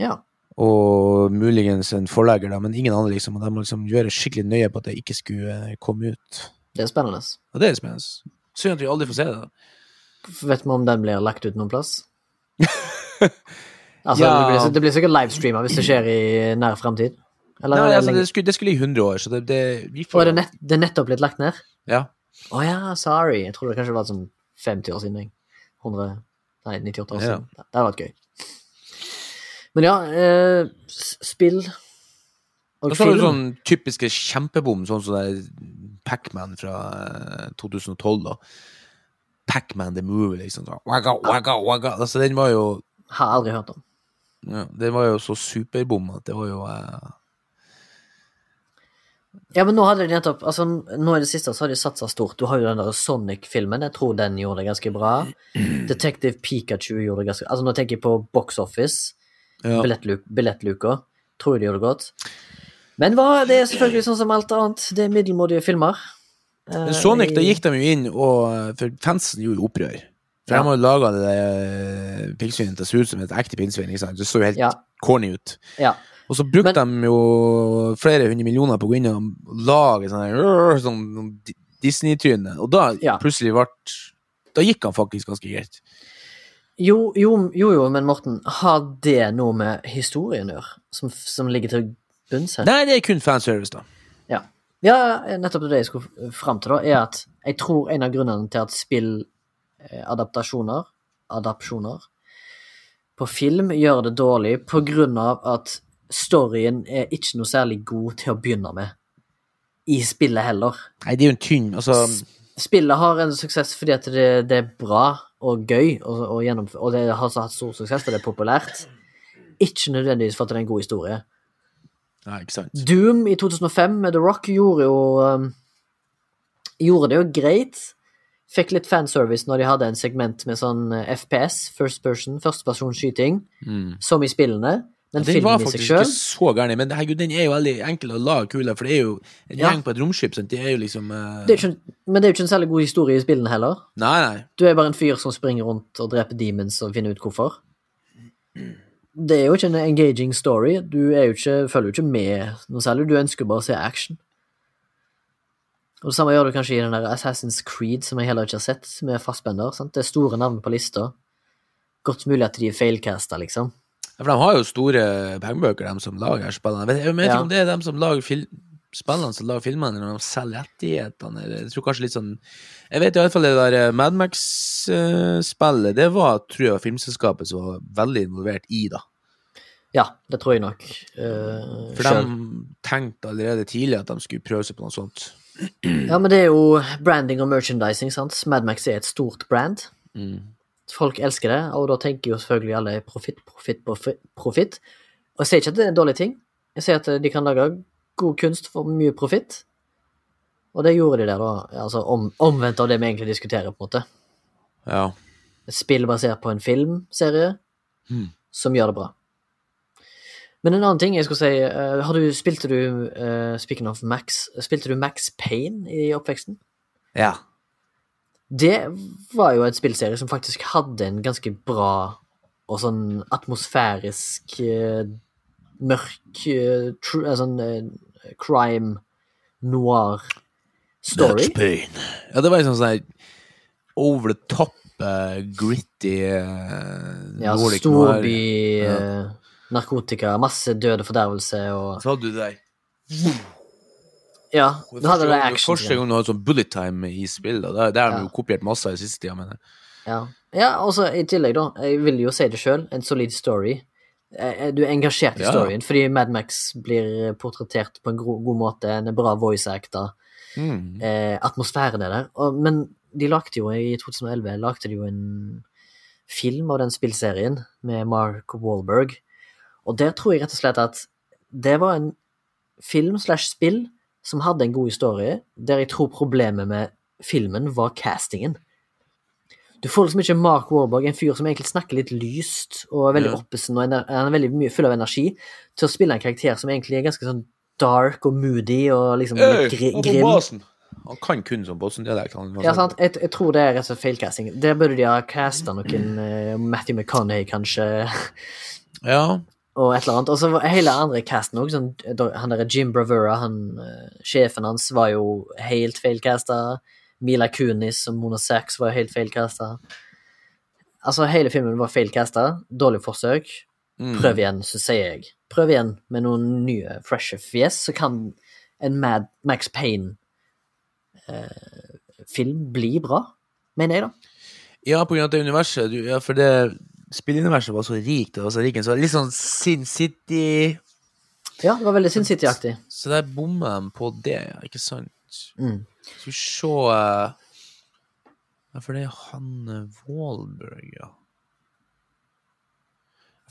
Ja. og muligens en forlegger, da, men ingen andre, liksom. Og de må liksom gjøre skikkelig nøye på at det ikke skulle eh, komme ut. Det er spennende. Ja, det er spennende. Synd at vi aldri får se det. da. Vet vi om den blir lagt ut noen plass? altså, Ja. det, blir, det blir sikkert livestreama hvis det skjer i nær framtid. Nei, det altså, det, skulle, det skulle i 100 år, så det, det vi får er det, nett, det er nettopp blitt lagt ned? Ja. Å ja, sorry. Jeg trodde det kanskje var sånn 50 år siden. 100 Nei, 98 år Ja. siden. Det hadde vært gøy. Men ja, eh, spill og Og så er sånn typiske kjempebom, sånn som det Pac-Man fra eh, 2012, da. Pac-Man the Movie, liksom. sånn, Wagga, wagga, wagga. Altså, den var jo Har aldri hørt om. Ja, Den var jo så superbom at det var jo eh, Ja, men nå hadde de nettopp Altså, nå i det siste så har de satsa stort. Du har jo den der Sonic-filmen. Jeg tror den gjorde det ganske bra. Detective Pikachu gjorde det ganske Altså, nå tenker jeg på Box Office. ja. Billettlu- Billettluka. Tror jeg de gjorde det godt. Men hva, det er selvfølgelig sånn som alt annet. Det er middelmådige filmer. Eh, Sonic, da gikk de jo inn, og eh, for fansen gjorde jo opprør. For de har jo laga det der pinnsvinet til å se ut som et ekte pinnsvin. Det så jo helt Ja. corny ut. Ja. Og så brukte de jo flere hundre millioner på å gå inn og lage sånn her, øh, sånn Disney-tryne. Og da Ja. plutselig ble Da gikk han faktisk ganske greit. Jo, jo, jo, jo, men Morten, har det noe med historien å gjøre, som, som ligger til bunns her? Nei, det er kun fanservice, da. Ja. ja, nettopp det jeg skulle fram til, da, er at jeg tror en av grunnene til at spilladaptasjoner, adapsjoner, på film gjør det dårlig på grunn av at storyen er ikke noe særlig god til å begynne med. I spillet heller. Nei, det er jo en tynn Altså, Spillet har en suksess fordi at det, det er bra og gøy, og, og, og det har så hatt stor suksess og det er populært. Ikke nødvendigvis for at det er en god historie. Nei, ikke sant. Doom i 2005 med The Rock gjorde jo um, Gjorde det jo greit. Fikk litt fanservice når de hadde en segment med sånn eh, FPS, first person, førstepersonsskyting, Mm. som i spillene. Men Den var faktisk ikke så gæren, men herregud, den er jo veldig enkel å lage kule, for det er jo en Ja. gjeng på et romskip, sant? det er jo liksom uh... det er ikke Men det er jo ikke en særlig god historie i spillene heller. Nei, nei. Du er bare en fyr som springer rundt og dreper demons og finner ut hvorfor. Det er jo ikke en engaging story. Du er jo ikke, følger jo ikke med noe særlig. Du ønsker bare å se action. Og Det samme gjør du kanskje i den der Assassin's Creed, som jeg heller ikke har sett, med Fassbender. Sant? Det er store navn på lista. Godt mulig at de er feilcasta, liksom. Ja, For de har jo store pengebøker, de som lager spillene. Jeg vet, jeg vet ikke Ja. om det er de som lager film spillene som lager filmene, eller om de selger rettighetene, eller jeg tror kanskje litt sånn Jeg vet i hvert fall det der Madmax-spillet, det var, tror jeg, filmselskapet som var veldig involvert i, da. Ja, det tror jeg nok. Uh, For de tenkte allerede tidlig at de skulle prøve seg på noe sånt. Ja, men det er jo branding og merchandising, sant. Madmax er et stort brand. Mm. Folk elsker det, og da tenker jo selvfølgelig alle profitt, profitt, profitt. profitt. Og jeg sier ikke at det er en dårlig ting. Jeg sier at de kan lage god kunst for mye profitt. Og det gjorde de der, da. Altså om, omvendt av det vi egentlig diskuterer, på en måte. Ja. Et spill basert på en filmserie Hmm. som gjør det bra. Men en annen ting jeg skulle si har du, Spilte du, uh, speaking of Max, spilte du Max Payne i oppveksten? ja. Det var jo et spillserie som faktisk hadde en ganske bra og sånn atmosfærisk uh, mørk tr eh, sånn crime noir story. Max Payne. Ja, det var liksom sånn over the top, gritty uh, Ja, storby, narkotika, masse død og fordervelse og Så hadde du det der. Ja, du hadde det action. Første gang du hadde sånn bullet time i spill, og det, har de Ja. jo kopiert masse i siste tida, men Ja, ja og så i tillegg, da, jeg vil jo si det sjøl, en solid story. Eh, Du er engasjert i Ja. storyen, fordi Mad Max blir portrettert på en god måte, en bra voice actor. mm. eh, atmosfæren er der. Og, men de lagde jo, i 2011 lagde de jo en film av den spillserien med Mark Wahlberg, og der tror jeg rett og slett at det var en film slash spill som hadde en god historie, der jeg tror problemet med filmen var castingen. Du får liksom ikke Mark Warburg, en fyr som egentlig snakker litt lyst og er veldig Ja. oppesen og er veldig mye full av energi, til å spille en karakter som egentlig er ganske sånn dark og moody og liksom Hey, han grim. Han kan kun som Boston-dialekt. Ja, sant? Jeg, jeg tror det er rett og slett feilcasting. Der burde de ha casta noen uh, Matthew McConaughey, kanskje, Ja. Og et eller annet. Og så var hele andre casten òg. Sånn, han derre Jim Bravura, han, eh, sjefen hans, var jo helt feilcasta. Mila Kunis og Mona Sachs var jo helt feilcasta. Altså, hele filmen var feilcasta. Dårlig forsøk. Mm. Prøv igjen, så sier jeg. Prøv igjen med noen nye, freshe fjes, så kan en Mad Max Payne-film bli bra, mener jeg, da. Ja, på grunn av det universet. Du, ja, for det spilluniverset var så rikt. Det var så rikt, så litt sånn Sin City Ja, det var veldig Sin City-aktig. Så der bommer de på det, ikke sant? Mm. Skal vi se eh, Ja, for det er han eh, Wahlberg, ja.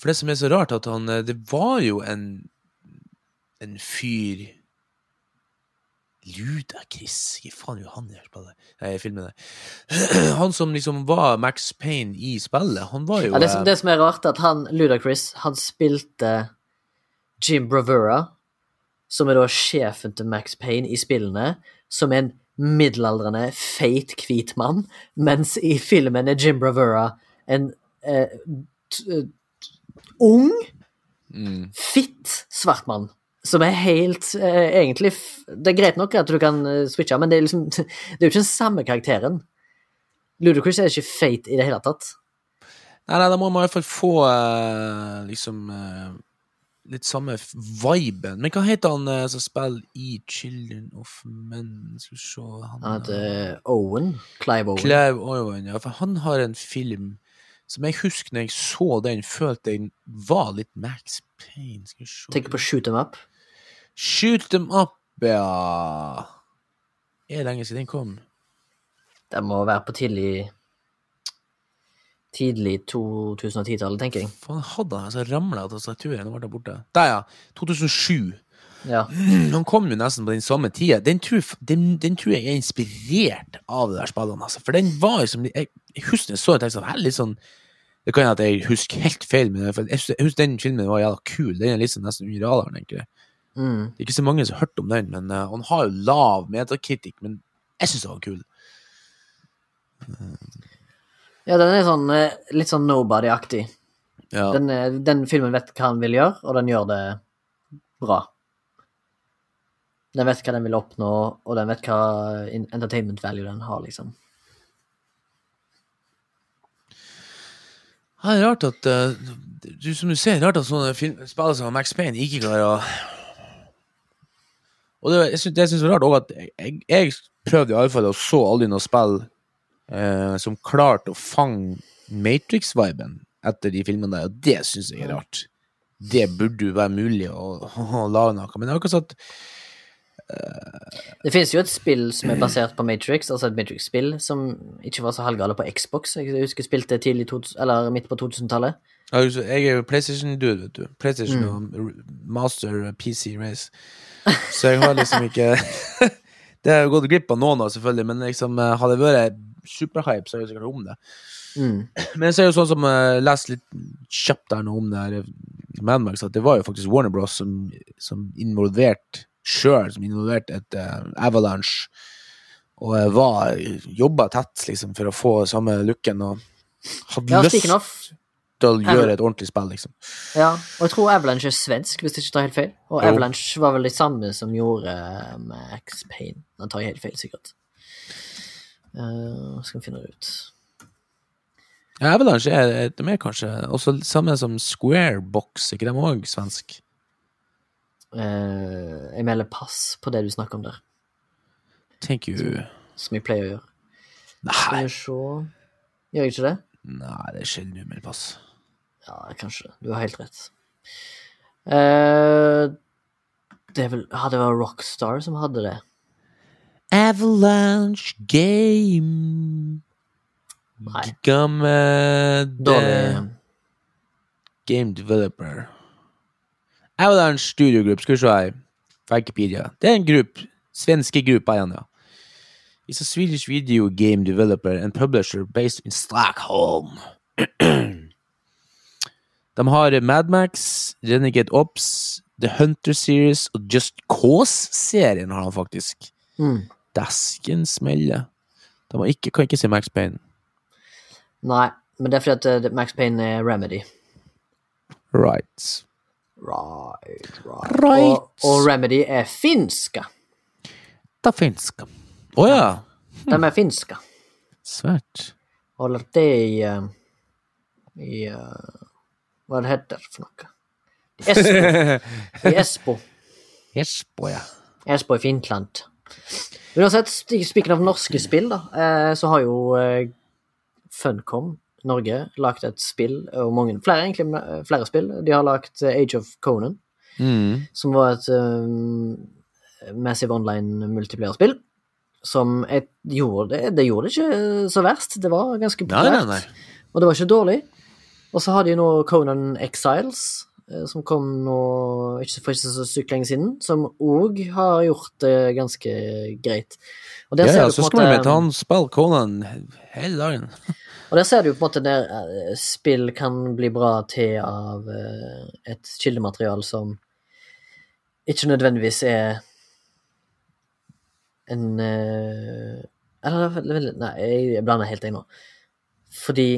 For det som er så rart, at han eh, Det var jo en en fyr Ludacris Hva faen gjør han i filmen. Han som liksom var Max Payne i spillet, han var jo Ja, det, som, eh, det som er rart, er at han, Ludacris, han spilte Jim Bravura, som er da sjefen til Max Payne i spillene, som en middelaldrende, feit, hvit mann, mens i filmen er Jim Bravura en eh, eh, ung, Mm. fitt svart mann. Som er helt eh, Egentlig Det er greit nok at du kan eh, switche, men det er liksom Det er jo ikke den samme karakteren. Ludacris er ikke feit i det hele tatt. Nei, nei, da må man i hvert fall få eh, liksom eh, litt samme viben. Men hva heter han eh, som spiller i Children of Men? Skal vi se han, Han heter Owen. Clive Owen. Clive Owen, ja. For han har en film som jeg husker når jeg så den, følte jeg var litt Max Payne. Skal vi se Tenker på Shoot Them Up. Shoot them up, ja. Er det lenge siden den kom? Den må være på tidlig Tidlig 2010-tallet, tenker jeg. Faen, hadde han altså ramla tastaturet? og ble der borte. Der, ja. 2007. Ja. Han kom jo nesten på den samme tida. Den tror, den, den tror jeg er inspirert av det der spillene. Altså. For den var liksom Jeg, jeg husker jeg så det, jeg tenkte sånn, litt sånn Det kan hende at jeg husker helt feil, men jeg, husker, den filmen var jævla kul. Den er liksom nesten under radaren, egentlig. Mm. Det er ikke så mange som har hørt om den, men uh, han har jo lav metakritikk. Men jeg syns han var kul. ja, den er sånn eh, litt sånn nobody-aktig. Ja. Den, eh, den filmen vet hva han vil gjøre, og den gjør det bra. Den vet hva den vil oppnå, og den vet hva entertainment value den har, liksom. Ja, det er rart at uh, du, Som du ser, er rart at sånne film, spillere som Max Payne ikke klarer å Og det, jeg synes, det jeg synes er rart òg, at jeg, jeg prøvde iallfall og så aldri noe spill uh, som klarte å fange Matrix-viben etter de filmene der, og det syns jeg er rart. Det burde jo være mulig å, å lage noe. Men det er akkurat sånn at Det finnes jo et spill som er basert på Matrix, altså et Matrix-spill, som ikke var så halvgale på Xbox. Jeg husker jeg spilte tidlig, eller midt på 2000-tallet. Altså, Jeg er jo PlayStation-dude, vet du. PlayStation og Master PC Race. Så jeg har liksom ikke Det har jeg gått glipp av noen av, selvfølgelig, men liksom, eh, hadde jeg vært superhype, så hadde jeg sikkert om det. Mm. Men så er det jo sånn som jeg leste litt kjapt der nå om det her eh, Mad Max, at det var jo faktisk Warner Bros. som, som involvert sjøl, som involverte et uh, Avalanche, og jeg var jobba tett liksom for å få samme looken, og hadde lyst til å gjøre et ordentlig spill, liksom. ja, og jeg tror Avalanche er svensk, hvis jeg ikke tar helt feil. Og Jo. Avalanche var vel de samme som gjorde eh, Max Payne. Den tar helt feil, sikkert. Uh, skal vi finne det ut. Ja, Avalanche er, de er kanskje også samme som Squarebox, ikke de òg svensk? Eh, jeg melder pass på det du snakker om der, Thank you. som jeg pleier å gjøre. Nei, Skal vi se Gjør jeg ikke det? nei det er sjelden du melder pass. Ja, kanskje det. Du har helt rett. Uh, det er vel Ja, det var Rockstar som hadde det. Avalanche Game Nei. Gamme Dårlig. Game Developer. Avalanche en studiogruppe, skal vi se her. Wikipedia. Det er en gruppe. Svenske gruppe igjen, ja. It's a Swedish video game developer and publisher based in Stockholm. De har Madmax, Renegade Ops, The Hunter Series og Just Cause-serien har de faktisk. Mm. Dasken smeller. De har ikke, kan ikke se Max Payne. Nei, men det er fordi at eh, Max Payne er Remedy. Right. Right, right. Right. Og, og Remedy er finska. Da finska. Å ja. De er finska. Svært. Og det er i, eh, i eh, Hva det heter for noe? Espo. I Espo. Espo, ja. Espo i Finland. Uansett, speaking av norske spill, da, eh, så har jo Funcom Norge lagd et spill, og mange, flere egentlig, eh, flere spill. De har lagd eh, Age of Conan, Mm. som var et um, massive online multiplayer-spill. Som et, gjorde det, gjorde det ikke så verst. Det var ganske populært. Og det var ikke dårlig. Og så har de nå Conan Exiles, eh, som kom nå ikke for ikke så sykt lenge siden, som òg har gjort det ganske greit. Ja, ja, på en søskenen min måte han spille Conan hele dagen. Og der ser du på en måte der eh, spill kan bli bra til av eh, et kildematerial som ikke nødvendigvis er en eh, Eller er Nei, jeg blander helt inn nå. Fordi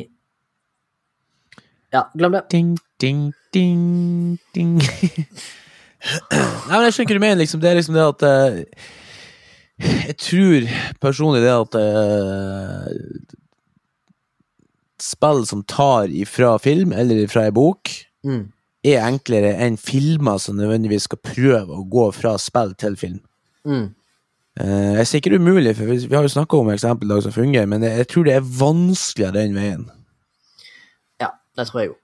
Ja, glem det. Ding, ding, ding, ding. Nei, men jeg skjønner hva du mener, liksom. Det er liksom det at uh, Jeg tror personlig det at eh, Spill som tar ifra film, eller ifra ei bok, Mm. er enklere enn filmer som nødvendigvis skal prøve å gå fra spill til film. Mm. Uh, jeg sier ikke det er umulig, for vi har jo snakka om eksempel i dag som fungerer, men jeg, jeg tror det er vanskeligere den veien. Ja, det tror jeg jo.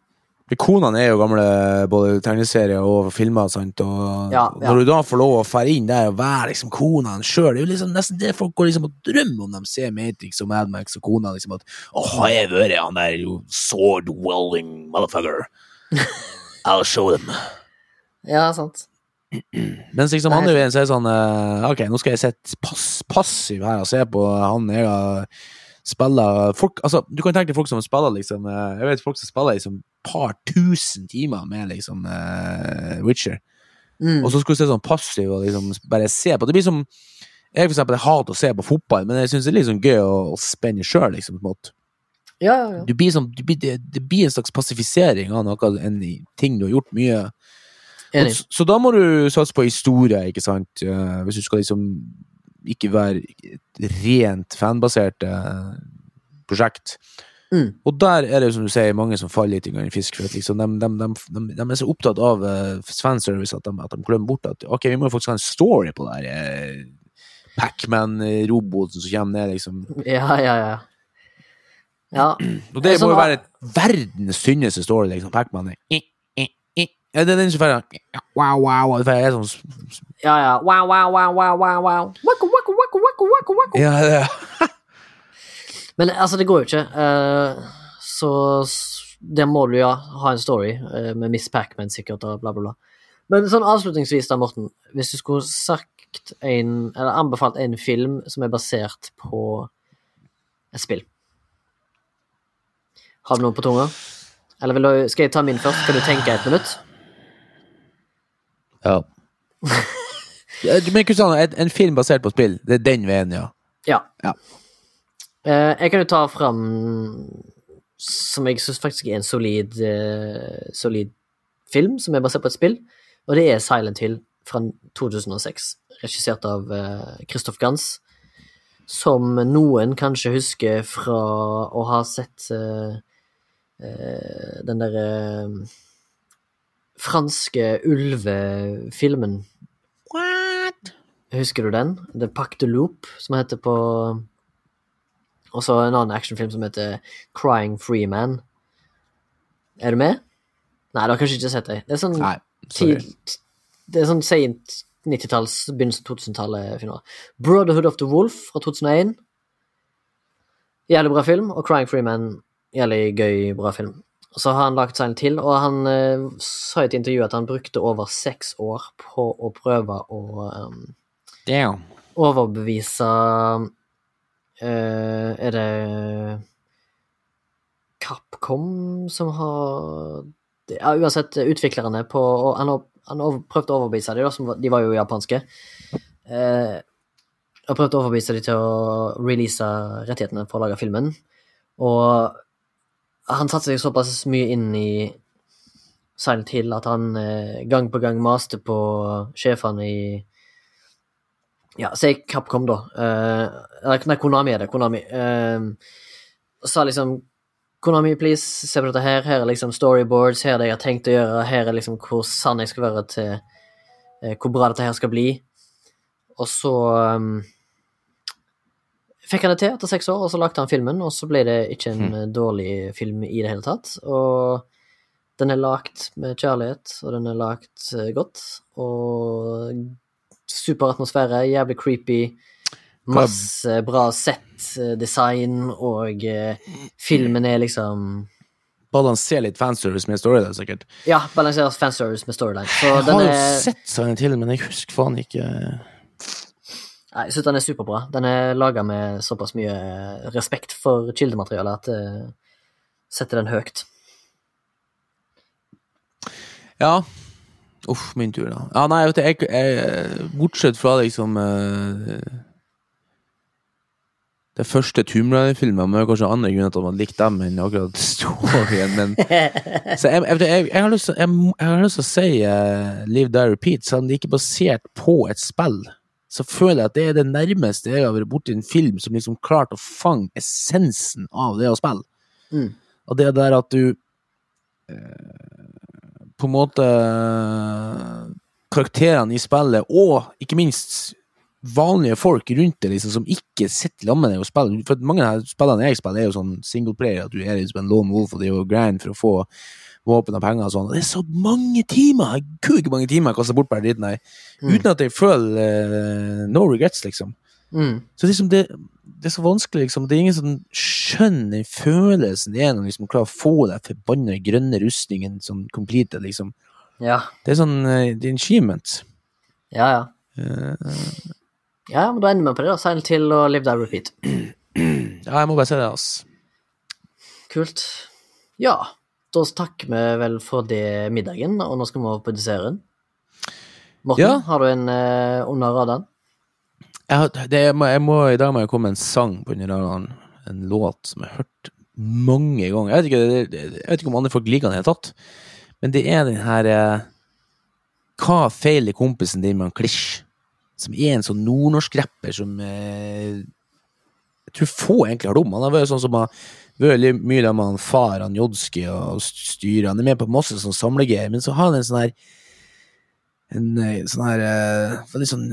For Konene er jo gamle både tegneserier og filmer, sant, og Ja, ja. når du da får lov å fære inn der og være liksom konene sjøl, det er jo liksom nesten det folk går liksom og drømmer om de ser Matrix og Mad Max og kona, liksom at jeg har vært han der jo sword welding motherfucker. I'll show them. Ja, sant. Mens liksom er jo en så er sånn eh, Ok, nå skal jeg sitte pass, passiv her og se på han jeg har spilla folk, altså, Du kan tenke deg folk som spiller liksom eh, Jeg vet folk som spiller liksom par tusen timer med liksom uh, Witcher. Mm. Og så skulle du se sånn passiv og liksom bare se på. Det blir som Jeg for eksempel jeg hater å se på fotball, men jeg syns det er sånn gøy å, å spenne sjøl, liksom. på en måte. Ja, ja, ja. Du blir som, du blir, det, det blir en slags passifisering av noe, en ting du har gjort mye. Og, Så, så da må du satse på historie, ikke sant? Eh, hvis du skal liksom ikke være et rent fanbasert eh, prosjekt. Mm. Og der er det som du sier, mange som faller litt i fisk. For liksom, de, de, de, de, er så opptatt av uh, fanservice at de, at de glemmer bort at ok, vi må faktisk ha en story på det her. Uh, Pacman-roboten som kommer ned, liksom. Ja, ja, ja. Ja, Og det Sånn må jo være være verdens tynneste story, liksom. Pacman er. Ja, er den som får wow, wow, wow. Er sånn ja. ja. Wow, wow, wow, wow, wow, wow. Wacko, wacko, wacko, wacko, wacko, wacko. Ja, det Men altså, det går jo ikke. Uh, så Det der må du ja ha en story uh, med Miss Pacman sikkert og bla, bla, bla. Men sånn avslutningsvis da, Morten. Hvis du skulle sagt en, eller anbefalt en film som er basert på et spill Har du noe på tunga? Eller vil du, skal jeg ta min først? Skal du tenke et minutt? Ja. ja men Kristian, en, en film basert på spill, det er den veien, ja. Ja. Ja. Eh, jeg kan jo ta fram som jeg syns faktisk er en solid, eh, solid film som er basert på et spill, og det er Silent Hill fra 2006, regissert av eh, Christoph Gans, som noen kanskje husker fra å ha sett eh, eh, den derre franske ulvefilmen. What? Husker du den? The Pac de Loop, som heter på Og så en annen actionfilm som heter Crying Free Man. Er du med? Nei, du har kanskje ikke sett det. Det er sånn Nei, tid, Det er sånn sent 90-talls, begynnelsen av 2000-tallet filmer. Brotherhood of the Wolf fra 2001. Jævlig bra film. Og Crying Free Man, jævlig gøy, bra film. Og så har han lagd seg en til, og han eh, sa i et intervju at han brukte over seks år på å prøve å um, overbevise uh, Er det Capcom som har Ja, uansett, utviklerne på og Han har, han har prøvd å overbevise dem, da, som de var jo japanske. Uh, har prøvd å overbevise dem til å release rettighetene for å lage filmen. Og han satte seg såpass mye inn i Silent Hill at han eh, gang på gang maste på sjefene i ja, si Capcom, da. Eh, nei, Konami er det. Konami. Eh, sa liksom Konami, please, se på dette her. Her er liksom storyboards, her er det jeg har tenkt å gjøre, her er liksom hvor sann jeg skal være til eh, hvor bra dette her skal bli. Og så um, fikk han det til etter seks år, og så lagde han filmen, og så ble det ikke en mm. dårlig film i det hele tatt. Og den er lagd med kjærlighet, og den er lagd eh, godt, og super atmosfære, jævlig creepy, masse bra sett, design, og eh, filmen er liksom Balanser litt fanservice med story, der, sikkert. Ja, balanserer fanservice med storyline. Så Jeg har jo er sett sånne til, men jeg husker faen ikke jeg synes den er superbra. Den er laga med såpass mye respekt for kildematerialet at jeg setter den høyt. Ja. Uff, min tur, da. Ja, nei, vet du, jeg, jeg Bortsett fra liksom uh, det første Tomb Raider-filmen. Men det kanskje andre grunner til at man likte dem enn akkurat storyen. Men så jeg, jeg, jeg, jeg har lyst til å si uh, Live Die Repeat, selv om det ikke er basert på et spill. Så føler jeg at det er det nærmeste jeg har vært borti en film som liksom klarte å fange essensen av det å spille. Mm. Og det der at du eh, på en måte Karakterene i spillet, og ikke minst vanlige folk rundt deg liksom, som ikke sitter sammen med deg og spiller. For mange av spillene jeg spiller, er jo sånn singleplayer, at du er liksom en lone wolf og det er jo grind for å få våpen og penger og sånn. Det er så mange timer! Gud, ikke mange timer jeg kaster bort på den her. Mm. Uten at jeg føler uh, no regrets, liksom. Mm. Så liksom det, det er så vanskelig, liksom. Det er ingen som skjønner følelsen det er når liksom klarer å få den forbanna grønne rustningen sånn completed, liksom. Ja. Det er sånn uh, det er en achievement. Ja, ja. Uh, Ja, men da ender vi på det, da. Seil til og Live there Repeat. ja, jeg må bare se det, ass. Kult. Ja, da takker vi vel for det middagen, og nå skal vi over på desserten. Morten, Ja. har du en uh, under radaren? Jeg, må, jeg må, I dag må jeg komme med en sang på under radaren. En låt som jeg har hørt mange ganger. Jeg vet ikke, det, jeg vet ikke om andre folk liker den i det hele tatt, men det er den her eh, Hva feiler kompisen din med en klisj? Som er en sånn nordnorsk rapper som eh, Jeg tror få egentlig har dum. Han har vært sånn som har litt mye sammen med han far, han Jodski og styret. Han er med på masse sånn samlegreier, men så har han en sånn her en eh, sånn her veldig sånn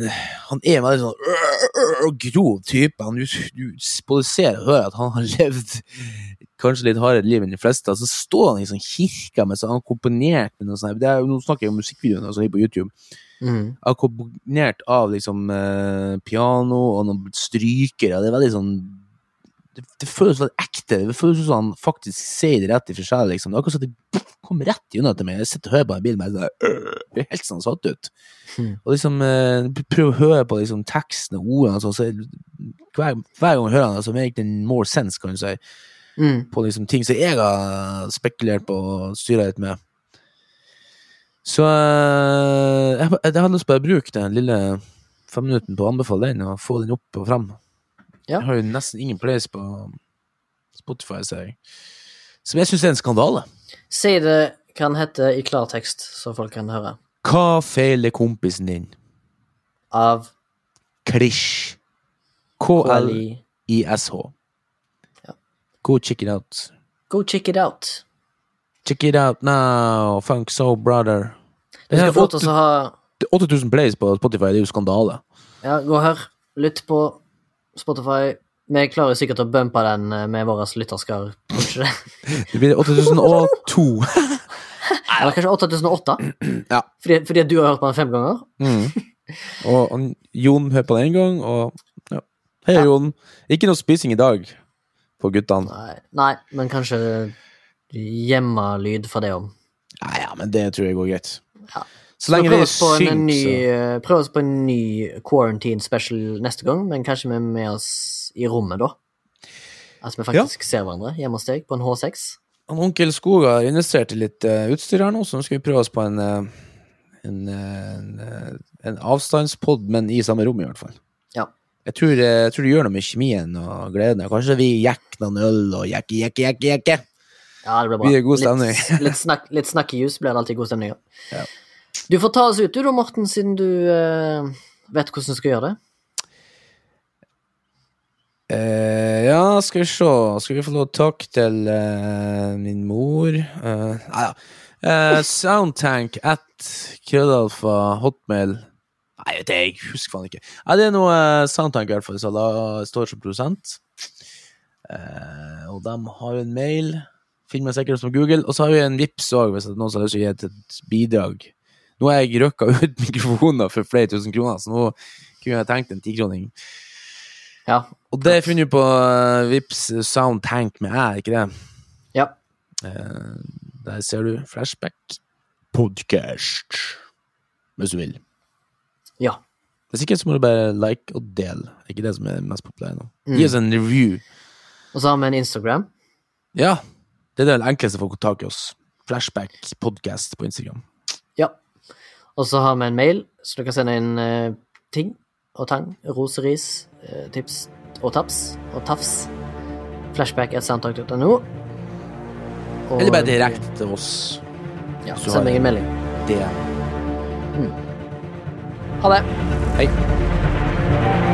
Han er en veldig sånn øh, øh, øh, grov type. Han, du, du både ser og hører at han har levd kanskje litt hardere liv enn de fleste. Så står han i sånn kirka med så han har komponert med noe sånt. er, nå snakker jeg om musikkvideoen altså, på YouTube. Mm. Akkompagnert av liksom eh, piano og noen strykere. Det er veldig sånn det, det føles veldig ekte. Det føles som han faktisk sier det rett i forskjell. Liksom. Det er akkurat som det kommer rett unna til meg. Jeg sitter og hører på den bilen, og det øh, blir helt sånn satt ut. Hmm. Og liksom eh, prøver å høre på liksom, teksten og ordene. Altså, så hver, hver gang jeg hører han, så make it more sense, kan du si Mm. på liksom ting som jeg har spekulert på og styra litt med. Så eh, jeg, jeg hadde lyst til å bruke den lille femminutten på å anbefale den, og få den opp og fram. Ja. Jeg har jo nesten ingen plays på Spotify, ser jeg. Som jeg syns er en skandale. Si det hva hete i klartekst, så folk kan høre. Hva feiler kompisen din? Av. K-L-I-S-H. Ja. Go check it out. Go check it out. Check it out now, funk so brother. Det er få lov til å ha 8000 plays på Spotify, det er jo skandale. Ja, gå her. Lytt på Spotify. Vi klarer sikkert å bumpe den eh, med vår lytterskar. Kanskje det? Det blir 8002. Eller kanskje 8008? Ja. Fordi, fordi du har hørt på den fem ganger? Mm. Og og Jon hører på det en gang, og ja. Hei, Ja. Jon. Ikke noe spising i dag for guttene. Nei, nei men kanskje hjemmelyd for det om. Ja, ja, men det tror jeg går greit. Ja. Så lenge vi det er oss på en ny, eh, Prøv oss på en ny quarantine special neste gang, men kanskje vi er med oss i rommet da. At vi faktisk ser hverandre hjemme hos deg på en H6. han Onkel Skog har investert i litt uh, utstyr her nå, så nå skal vi prøve oss på en uh, en, en, en avstandspod, men i samme rom, i hvert fall. Ja. Jeg tror, jeg tror det gjør noe med kjemien og gleden. Kanskje vi jekker noen øl og jekker, jekker, jekker. jekker. Ja, det blir bra. Blir god stemning? Litt, litt, snakk, litt snakk i jus blir det alltid god stemning Ja. Ja. Du får ta oss ut du da, Morten, siden du uh, vet hvordan du skal gjøre det. Uh, ja, skal vi se. Skal vi få lov takk til uh, min mor uh, Nei da. Soundtank at krøllalfa hotmail Nei, vet jeg, husker faen ikke. Nei, det er noe Soundtank i hvert fall, da står som produsent. Og de har en mail. Finner meg sikkert som Google. Og så har vi en Vips òg, hvis noen som har lyst til å gi et bidrag. Nå har jeg røkka ut mikrofoner for flere tusen kroner, så nå kunne jeg tenkt en tikroning. Ja. Og det er funnet på uh, Vips Soundtank med æ, ikke det? Ja. Eh, der ser du Flashback Podcast, hvis du vil. Ja. Hvis ikke, så må du bare like og dele. Det er ikke det som er mest populært nå. Mm. Gi oss en review. Og så har vi en Instagram. Ja, det er det enkleste folk å få tak i oss. Flashback Podcast på Instagram. Ja. Og så har vi en mail, så du kan sende inn eh, ting og tang, ros og ris, eh, tips, og taps og tafs. Flashback er soundtalk.no. Eller bare direkte til oss. Ja, så send meg en melding. Det. Ha det. Hei.